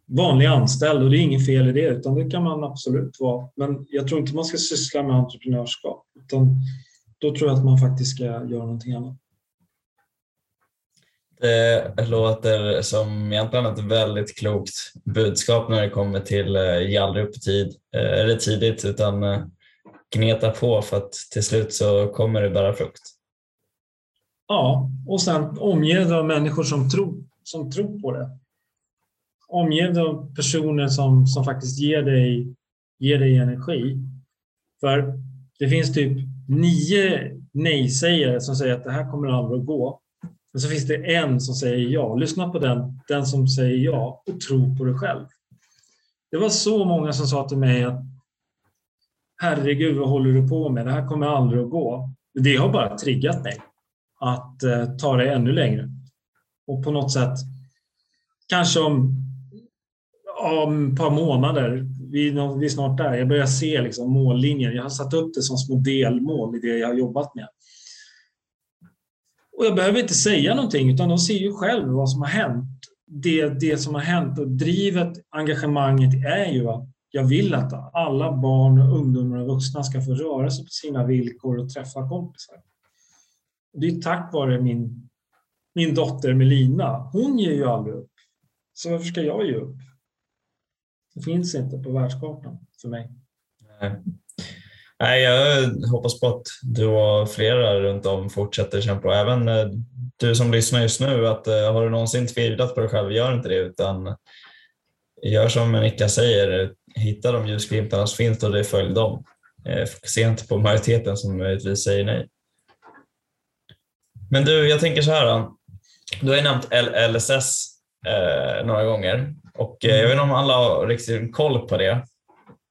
vanlig anställd och det är inget fel i det, utan det kan man absolut vara. Men jag tror inte man ska syssla med entreprenörskap, utan då tror jag att man faktiskt ska göra någonting annat. Det låter som egentligen ett väldigt klokt budskap när det kommer till eh, ge aldrig upp tid, eh, eller tidigt, utan eh, gneta på för att till slut så kommer det bära frukt. Ja, och sen omge dig av människor som tror, som tror på det omge av personer som, som faktiskt ger dig, ger dig energi. För det finns typ nio nej-sägare som säger att det här kommer aldrig att gå. Men så finns det en som säger ja. Lyssna på den, den som säger ja och tro på dig själv. Det var så många som sa till mig att herregud, vad håller du på med? Det här kommer aldrig att gå. Det har bara triggat mig att eh, ta det ännu längre. Och på något sätt, kanske om om ett par månader. Vi, vi är snart där. Jag börjar se liksom mållinjen. Jag har satt upp det som små delmål i det jag har jobbat med. Och jag behöver inte säga någonting, utan de ser ju själv vad som har hänt. Det, det som har hänt och drivet, engagemanget är ju att jag vill att alla barn, ungdomar och vuxna ska få röra sig på sina villkor och träffa kompisar. Det är tack vare min, min dotter Melina. Hon ger ju aldrig upp. Så varför ska jag ge upp? Det finns inte på världskartan för mig. Nej. jag hoppas på att du och flera runt om fortsätter kämpa. Även eh, du som lyssnar just nu, att eh, har du någonsin tvivlat på dig själv, gör inte det utan gör som Nika säger, hitta de ljusglimtarna som finns och det följ dem. Eh, Fokusera inte på majoriteten som möjligtvis säger nej. Men du, jag tänker så här. Du har ju nämnt LSS några gånger och eh, jag vet inte om alla har riktigt koll på det.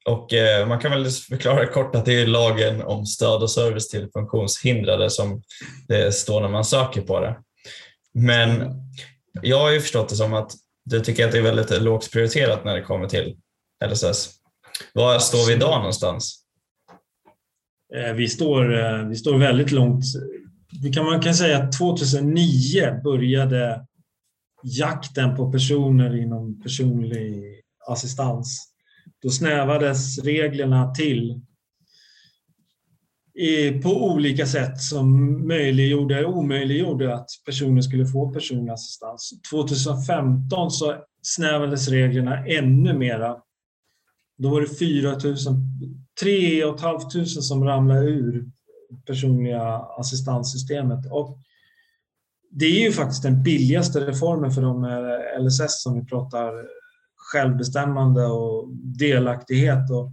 Och eh, man kan väl förklara kort att det är lagen om stöd och service till funktionshindrade som det står när man söker på det. Men jag har ju förstått det som att du tycker att det är väldigt lågt prioriterat när det kommer till LSS. Var står vi idag någonstans? Eh, vi står, vi står väldigt långt. kan, man kan säga att 2009 började jakten på personer inom personlig assistans. Då snävades reglerna till på olika sätt som möjliggjorde, omöjliggjorde att personer skulle få personlig assistans. 2015 så snävades reglerna ännu mera. Då var det 4 000, 3 500 som ramlade ur personliga assistanssystemet. Och det är ju faktiskt den billigaste reformen för de LSS som vi pratar självbestämmande och delaktighet. Och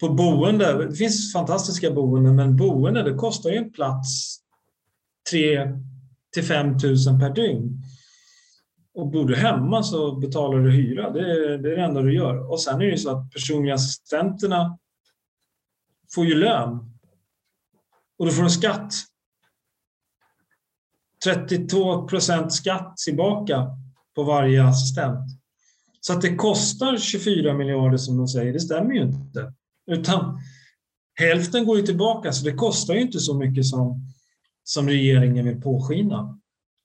på boende, det finns fantastiska boenden, men boende det kostar ju en plats 3 till 5 000 per dygn. Och bor du hemma så betalar du hyra. Det är, det är det enda du gör. Och sen är det ju så att personliga assistenterna får ju lön. Och då får de skatt. 32 procent skatt tillbaka på varje assistent. Så att det kostar 24 miljarder som de säger, det stämmer ju inte. Utan hälften går ju tillbaka, så det kostar ju inte så mycket som, som regeringen vill påskina.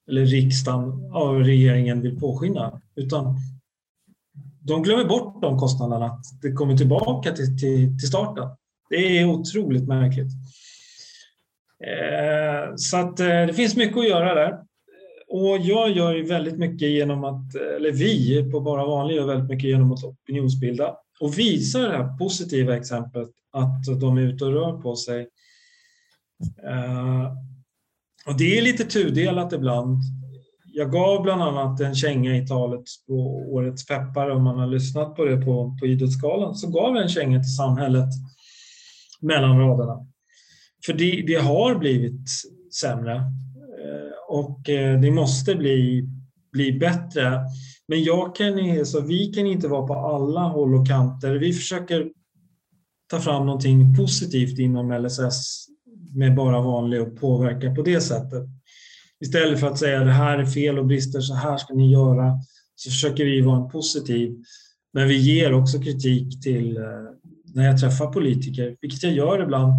Eller riksdagen av regeringen vill påskina. Utan de glömmer bort de kostnaderna, att det kommer tillbaka till, till, till starten. Det är otroligt märkligt. Eh, så att eh, det finns mycket att göra där. Och jag gör ju väldigt mycket genom att, eller vi på Bara Vanlig gör väldigt mycket genom att opinionsbilda och visa det här positiva exemplet att de är ute och rör på sig. Eh, och det är lite tudelat ibland. Jag gav bland annat en känga i talet på Årets peppare om man har lyssnat på det på, på Idrottsgalan, så gav jag en känga till samhället mellan raderna. För det, det har blivit sämre eh, och eh, det måste bli, bli bättre. Men jag kan, så vi kan inte vara på alla håll och kanter. Vi försöker ta fram någonting positivt inom LSS med bara vanlig och påverka på det sättet. Istället för att säga det här är fel och brister, så här ska ni göra, så försöker vi vara positiv. Men vi ger också kritik till eh, när jag träffar politiker, vilket jag gör ibland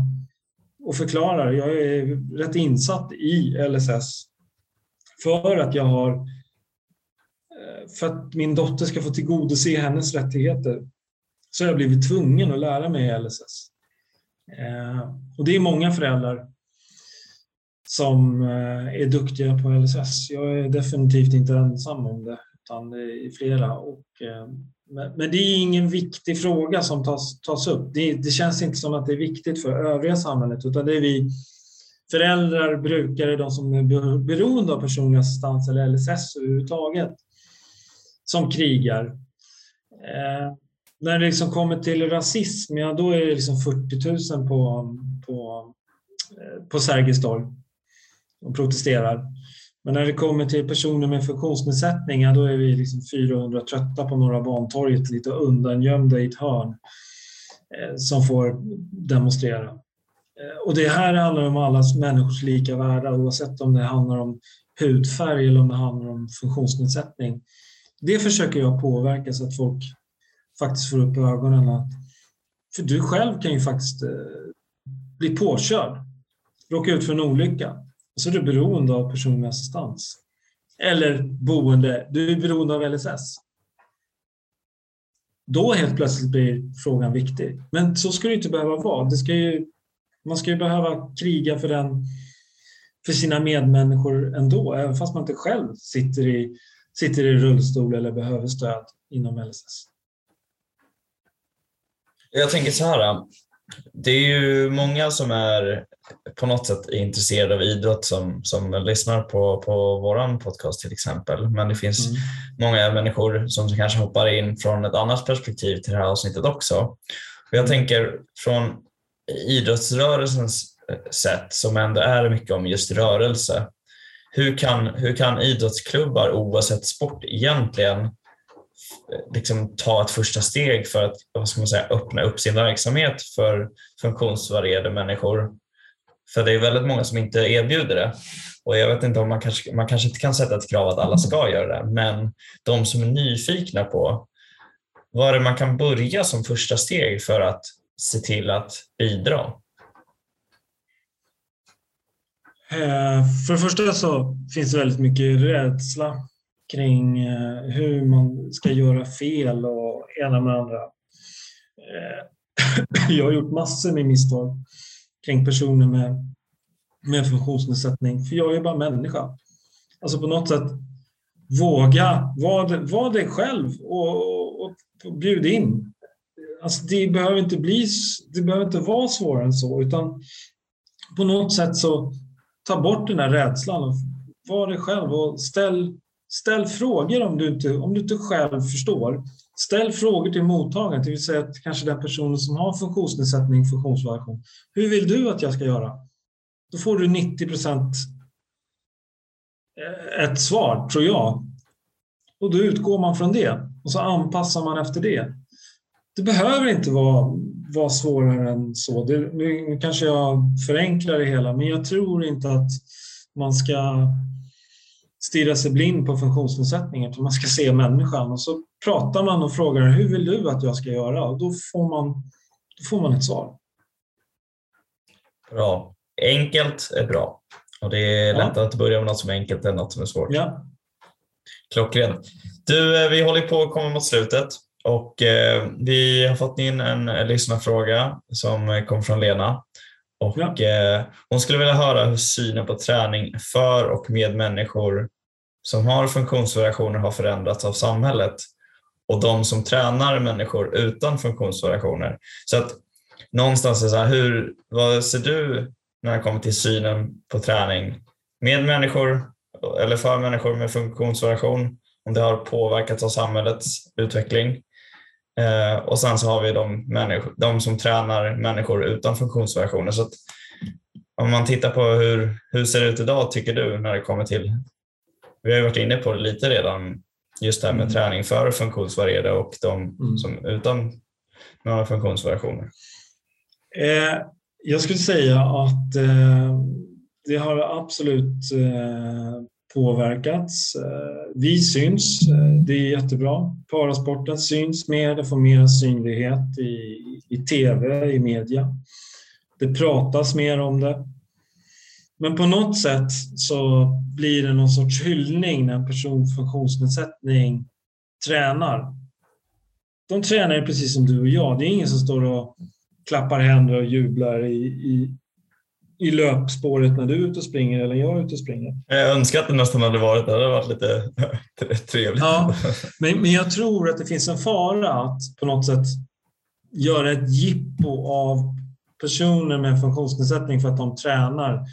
och förklarar. Jag är rätt insatt i LSS för att jag har eh, för att min dotter ska få tillgodose hennes rättigheter så har jag blivit tvungen att lära mig LSS. Eh, och det är många föräldrar som eh, är duktiga på LSS. Jag är definitivt inte ensam om det, utan det är flera. Och, men det är ingen viktig fråga som tas, tas upp. Det, det, känns inte som att det är viktigt för övriga samhället, utan det är vi föräldrar, brukare, de som är beroende av personlig assistans eller LSS överhuvudtaget som krigar. Eh, när det liksom kommer till rasism, ja då är det liksom 40 000 på, på, eh, på Sergels torg och protesterar. Men när det kommer till personer med funktionsnedsättningar, då är vi liksom 400 trötta på Norra Bantorget, lite undangömda i ett hörn, eh, som får demonstrera. Eh, och det här handlar om alla människors lika värde, oavsett om det handlar om hudfärg eller om det handlar om funktionsnedsättning det försöker jag påverka så att folk faktiskt får upp ögonen. Att, för du själv kan ju faktiskt eh, bli påkörd, råka ut för en olycka och så är du beroende av personlig assistans. Eller boende, du är beroende av LSS. Då helt plötsligt blir frågan viktig. Men så ska det inte behöva vara. Det ska ju, man ska ju behöva kriga för, den, för sina medmänniskor ändå, även fast man inte själv sitter i sitter i rullstol eller behöver stöd inom LSS. Jag tänker så här. Det är ju många som är på något sätt intresserade av idrott som, som lyssnar på, på vår podcast till exempel. Men det finns mm. många människor som kanske hoppar in från ett annat perspektiv till det här avsnittet också. Och jag tänker från idrottsrörelsens sätt som ändå är mycket om just rörelse hur kan, hur kan idrottsklubbar oavsett sport egentligen liksom ta ett första steg för att vad ska man säga, öppna upp sin verksamhet för funktionsvarierade människor. För det är väldigt många som inte erbjuder det. Och jag vet inte om man kanske, man kanske inte kan sätta ett krav att alla ska göra det, men de som är nyfikna på vad är det man kan börja som första steg för att se till att bidra? Eh, för det första så finns det väldigt mycket rädsla kring eh, hur man ska göra fel och ena med andra. Eh, jag har gjort massor med misstag kring personer med, med funktionsnedsättning, för jag är bara människa. Alltså på något sätt våga vara var dig själv och, och, och bjud in. Alltså det behöver inte bli, det behöver inte vara svårare än så, utan på något sätt så ta bort den här rädslan och var dig själv och ställ, ställ frågor om du, inte, om du inte själv förstår. Ställ frågor till mottagaren, det vill säga att kanske den personen som har funktionsnedsättning, funktionsvariation. Hur vill du att jag ska göra? Då får du 90 procent eh, ett svar, tror jag. Och då utgår man från det och så anpassar man efter det. Det behöver inte vara, vara svårare än så. Det, nu kanske jag förenklar det hela, men jag tror inte att man ska stirra sig blind på funktionsnedsättningar, utan man ska se människan. Och så pratar man och frågar hur vill du att jag ska göra? Och då får man, då får man ett svar. Bra. Enkelt är bra. Och det är lättare ja. att börja med något som är enkelt än något som är svårt. Ja. Klockrent. Du, eh, vi håller på att komma mot slutet och eh, vi har fått in en, en lyssnarfråga som kom från Lena. Och, ja. eh, hon skulle vilja höra hur synen på träning för och med människor som har funktionsvariationer har förändrats av samhället och de som tränar människor utan funktionsvariationer. Så att någonstans är så här, hur, vad ser du när det kommer till synen på träning med människor eller för människor med funktionsvariation? Om det har påverkats av samhällets utveckling Eh, och sen så har vi de, de som tränar människor utan funktionsvariationer. Så om man tittar på hur, hur ser det ut idag tycker du när det kommer till, vi har ju varit inne på det lite redan, just det här med mm. träning för funktionsvarierade och de mm. som utan några funktionsvariationer? Eh, jag skulle säga att eh, det har absolut eh, påverkats. Eh, vi syns, eh, det är jättebra. Parasporten syns mer, det får mer synlighet i, i tv, i media. Det pratas mer om det. Men på något sätt så blir det någon sorts hyllning när en person med funktionsnedsättning tränar. De tränar ju precis som du och jag. Det är ingen som står och klappar händer och jublar i, i, i löpspåret när du är ute och springer eller jag är ute och springer. Jag önskar att det nästan hade varit det. Det hade varit lite trevligt. Ja, men, men jag tror att det finns en fara att på något sätt göra ett jippo av personer med funktionsnedsättning för att de tränar.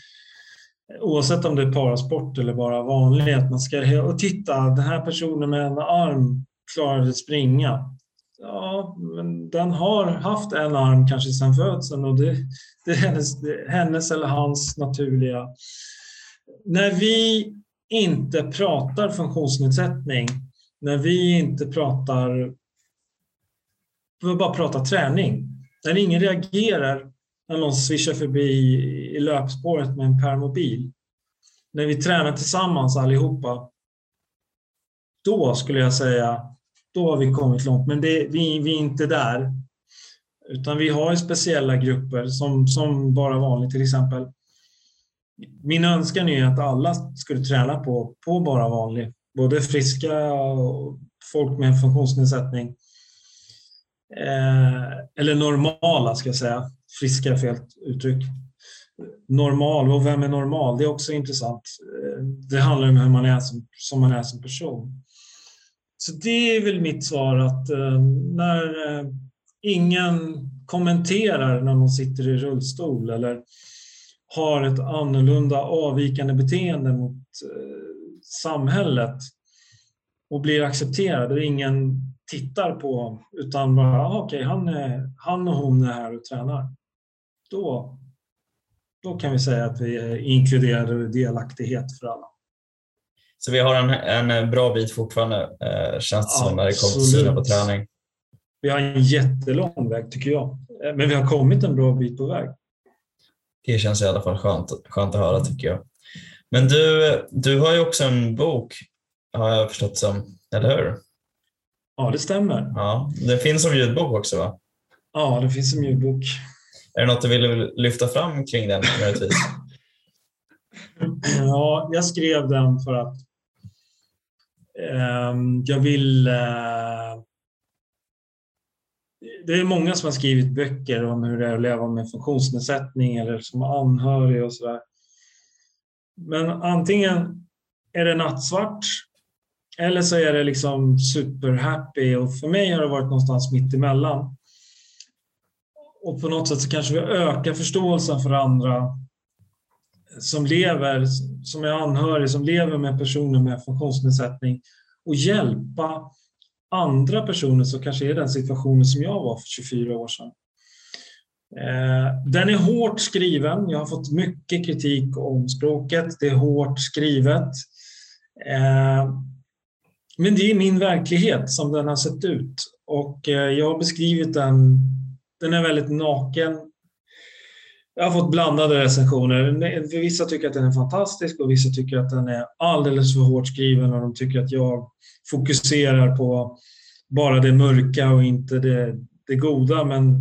Oavsett om det är parasport eller bara vanlighet. Man ska, och titta, den här personen med en arm klarade att springa. Ja, men den har haft en arm kanske sedan födseln och det, det, är hennes, det är hennes eller hans naturliga. När vi inte pratar funktionsnedsättning, när vi inte pratar, vi bara pratar träning, när ingen reagerar när någon svischar förbi i löpspåret med en permobil, när vi tränar tillsammans allihopa, då skulle jag säga då har vi kommit långt. Men det, vi, vi är inte där. Utan vi har speciella grupper som, som bara vanligt till exempel. Min önskan är att alla skulle träna på, på bara vanlig. Både friska och folk med funktionsnedsättning. Eh, eller normala ska jag säga. Friska är fel uttryck. Normal, och vem är normal? Det är också intressant. Eh, det handlar om hur man är som, som man är som person. Så det är väl mitt svar att eh, när eh, ingen kommenterar när man sitter i rullstol eller har ett annorlunda avvikande beteende mot eh, samhället och blir accepterad och ingen tittar på utan bara ah, okej, okay, han, han och hon är här och tränar. Då, då kan vi säga att vi och delaktighet för alla. Så vi har en, en bra bit fortfarande, eh, känns det som, när det kommer till synen på träning. Vi har en jättelång väg tycker jag, eh, men vi har kommit en bra bit på väg. Det känns i alla fall skönt, skönt att höra tycker jag. Men du, du har ju också en bok, har jag förstått som, eller hur? Ja, det stämmer. Ja, det finns som ljudbok också va? Ja, det finns som ljudbok. Är det något du vill lyfta fram kring den möjligtvis? Ja, jag skrev den för att eh, jag vill... Eh, det är många som har skrivit böcker om hur det är att leva med funktionsnedsättning eller som anhörig och sådär. Men antingen är det nattsvart eller så är det liksom superhappy och för mig har det varit någonstans mitt emellan. Och på något sätt så kanske vi ökar förståelsen för andra som lever, som är anhörig, som lever med personer med funktionsnedsättning och hjälpa andra personer som kanske är i den situationen som jag var för 24 år sedan. Eh, den är hårt skriven. Jag har fått mycket kritik om språket. Det är hårt skrivet. Eh, men det är min verklighet som den har sett ut och eh, jag har beskrivit den. Den är väldigt naken. Jag har fått blandade recensioner. Vissa tycker att den är fantastisk och vissa tycker att den är alldeles för hårt skriven och de tycker att jag fokuserar på bara det mörka och inte det, det goda. Men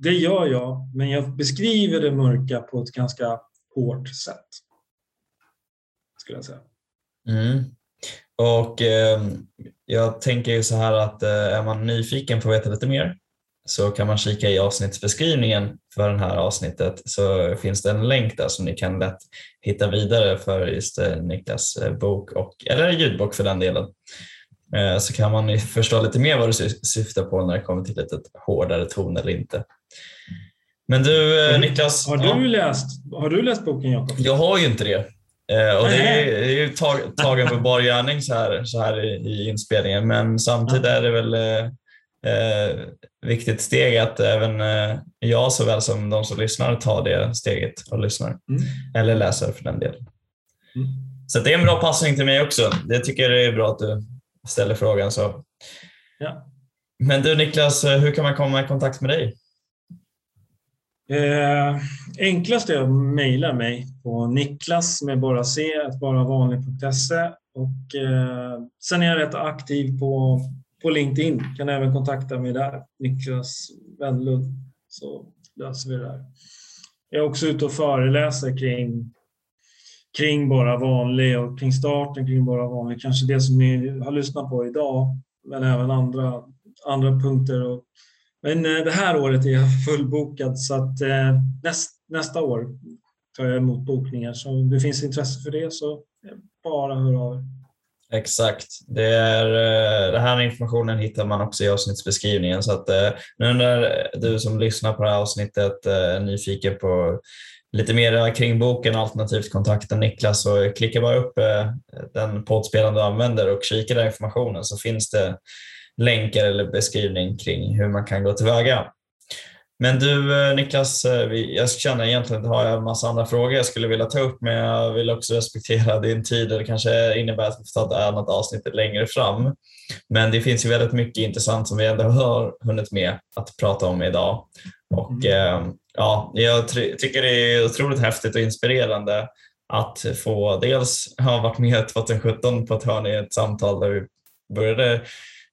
det gör jag, men jag beskriver det mörka på ett ganska hårt sätt. Skulle jag säga. Mm. Och eh, jag tänker ju så här att eh, är man nyfiken på att veta lite mer så kan man kika i avsnittsbeskrivningen för det här avsnittet så finns det en länk där som ni kan lätt hitta vidare för just eh, Niklas eh, bok och, eller ljudbok för den delen. Eh, så kan man förstå lite mer vad du syftar på när det kommer till lite hårdare ton eller inte. Men du Niklas. Har du, läst, har du läst boken Jakob? Jag har ju inte det. Och det är, det är ju tag, tagen på bar gärning så här, så här i, i inspelningen men samtidigt är det väl eh, viktigt steg att även eh, jag såväl som de som lyssnar tar det steget och lyssnar. Mm. Eller läser för den delen. Mm. Så det är en bra passning till mig också. Det tycker jag är bra att du ställer frågan. så. Ja. Men du Niklas, hur kan man komma i kontakt med dig? Eh, enklast är att mejla mig på niklas med bara c, bara vanlig.se och eh, sen är jag rätt aktiv på på LinkedIn. Kan även kontakta mig där, Niklas Wendlund, så löser vi det där. Jag är också ute och föreläser kring, kring bara vanlig och kring starten kring bara vanlig. Kanske det som ni har lyssnat på idag, men även andra, andra punkter. Och, men eh, det här året är jag fullbokad så att eh, näst, nästa år tar jag emot bokningar. Så om det finns intresse för det så bara hör av er. Exakt. Det är, eh, den här informationen hittar man också i avsnittsbeskrivningen. Så att, eh, nu när du som lyssnar på det här avsnittet eh, är nyfiken på lite mer kring boken alternativt kontakta Niklas så klicka bara upp den poddspelaren du använder och kika den informationen så finns det länkar eller beskrivning kring hur man kan gå tillväga. Men du eh, Niklas, eh, jag känner egentligen att har jag en massa andra frågor jag skulle vilja ta upp men jag vill också respektera din tid och det kanske innebär att vi får ta ett annat avsnitt längre fram. Men det finns ju väldigt mycket intressant som vi ändå har hunnit med att prata om idag. Och mm. Eh, ja, jag tycker det är otroligt häftigt och inspirerande att få dels ha varit med 2017 på ett hörn i ett samtal där vi började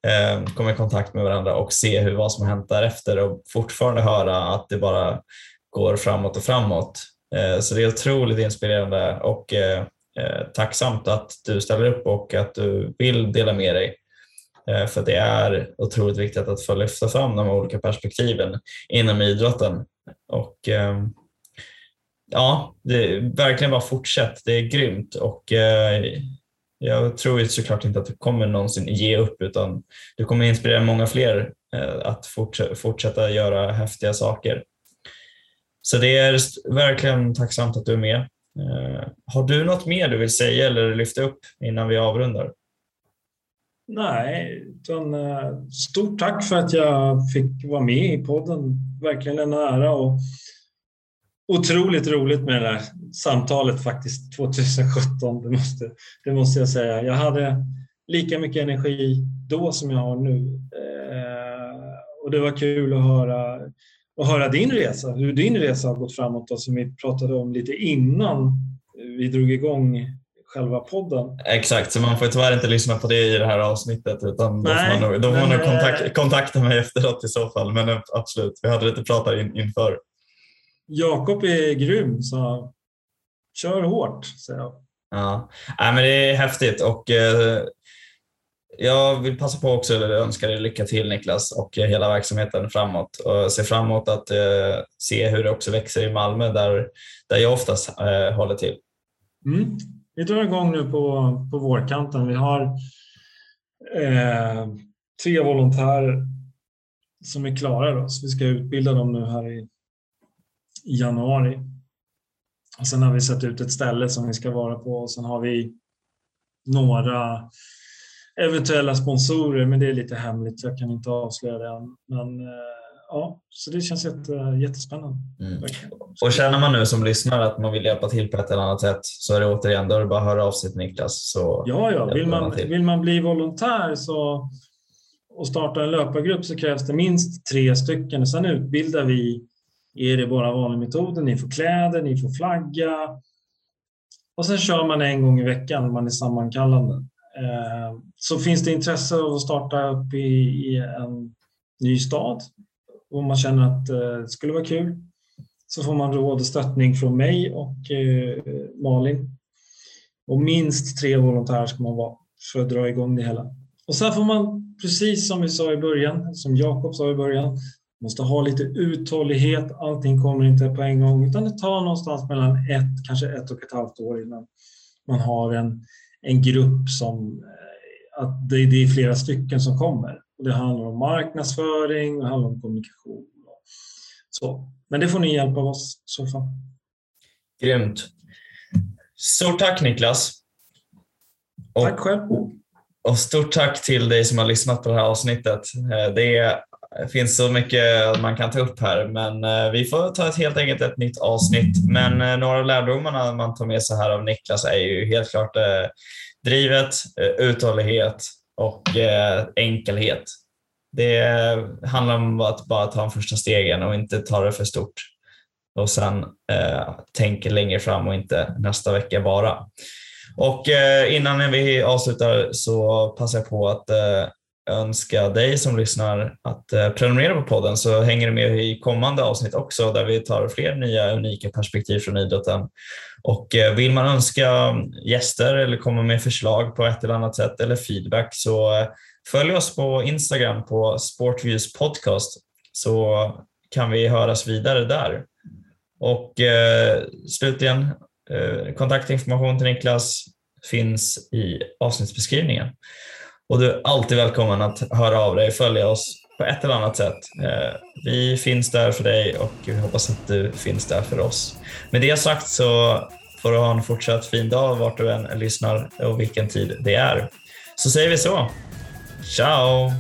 eh, komma i kontakt med varandra och se hur, vad som har hänt därefter och fortfarande höra att det bara går framåt och framåt. Eh, så det är otroligt inspirerande och eh, eh tacksamt att du ställer upp och att du vill dela med dig. Eh, för det är otroligt viktigt att få lyfta fram de olika perspektiven inom idrotten. Och eh, ja, det, verkligen bara fortsätt. Det är grymt och eh, jag tror ju såklart inte att du kommer någonsin ge upp utan du kommer inspirera många fler eh, att fortsätta göra häftiga saker. Så det är verkligen tacksamt att du är med. Eh, har du något mer du vill säga eller lyfta upp innan vi avrundar? Nej, utan eh, stort tack för att jag fick vara med i podden. Verkligen en ära. Och, otroligt roligt med det där samtalet faktiskt 2017. Det måste, det måste jag säga. Jag hade lika mycket energi då som jag har nu. Eh, och det var kul att höra, att höra din resa, hur din resa har gått framåt då, som vi pratade om lite innan vi drog igång själva podden. Exakt, så man får tyvärr inte lyssna på det i det här avsnittet utan Nej, då får man, nog kontakt, kontakta mig efteråt i så fall. Men absolut, vi hade lite prata in, inför. Jakob är grym, så kör hårt, säger jag. Ja, Nej, men det är häftigt och eh, jag vill passa på också att önska dig lycka till Niklas och hela verksamheten framåt och se fram emot att eh, se hur det också växer i Malmö där, där jag oftast eh, håller till. Mm. Vi drar igång nu på, på vårkanten. Vi har eh, tre volontärer som är klara. Då, så vi ska utbilda dem nu här i, i januari. Och sen har vi satt ut ett ställe som vi ska vara på och sen har vi några eventuella sponsorer, men det är lite hemligt. Jag kan inte avslöja det än. Men eh, ja, så det känns jätte, jättespännande. Mm. Och känner man nu som lyssnar att man vill hjälpa till på ett eller annat sätt så är det återigen, då är det bara att höra av sig till Niklas. Så ja, ja. Vill man, vill man bli volontär så, och starta en löpargrupp så krävs det minst tre stycken. Sen utbildar vi är det bara vanlig metoden. Ni får kläder, ni får flagga. Och sen kör man en gång i veckan när man är sammankallande. Eh, så finns det intresse av att starta upp i, i en ny stad och man känner att eh, det skulle vara kul så får man råd och stöttning från mig och eh, Malin. Och minst tre volontärer ska man vara för att dra igång det hela. Och sen får man, precis som vi sa i början, som Jakob sa i början, måste ha lite uthållighet. Allting kommer inte på en gång utan det tar någonstans mellan ett, kanske ett och ett halvt år innan man har en, en grupp som att det, det är flera stycken som kommer. Det handlar om marknadsföring, det handlar om kommunikation. Så. Men det får ni hjälp av oss i så fall. Grymt. Stort tack Niklas. Och, tack själv. Och stort tack till dig som har lyssnat på det här avsnittet. Eh, det finns så mycket man kan ta upp här, men eh, vi får ta ett helt enkelt ett nytt avsnitt. Men eh, några av lärdomarna man tar med sig här av Niklas är ju helt klart eh, drivet, uthållighet och enkelhet. Det handlar om att bara ta de första stegen och inte ta det för stort. Och sen eh, tänka längre fram och inte nästa vecka bara. Och eh, innan vi avslutar så passar jag på att eh, önska dig som lyssnar att eh, prenumerera på podden så hänger du med i kommande avsnitt också där vi tar fler nya unika perspektiv från idrotten. Och eh, vill man önska mm, gäster eller komma med förslag på ett eller annat sätt eller feedback så eh, följ oss på Instagram på Sportviews podcast så kan vi höras vidare där. Och eh, slutligen, eh, kontaktinformation till Niklas finns i avsnittsbeskrivningen. Och du är alltid välkommen att höra av dig och följa oss på ett eller annat sätt. Eh, vi finns där för dig och vi hoppas att du finns där för oss. Med det sagt så får du ha en fortsatt fin dag vart du än lyssnar och vilken tid det är. Så säger vi så. Ciao!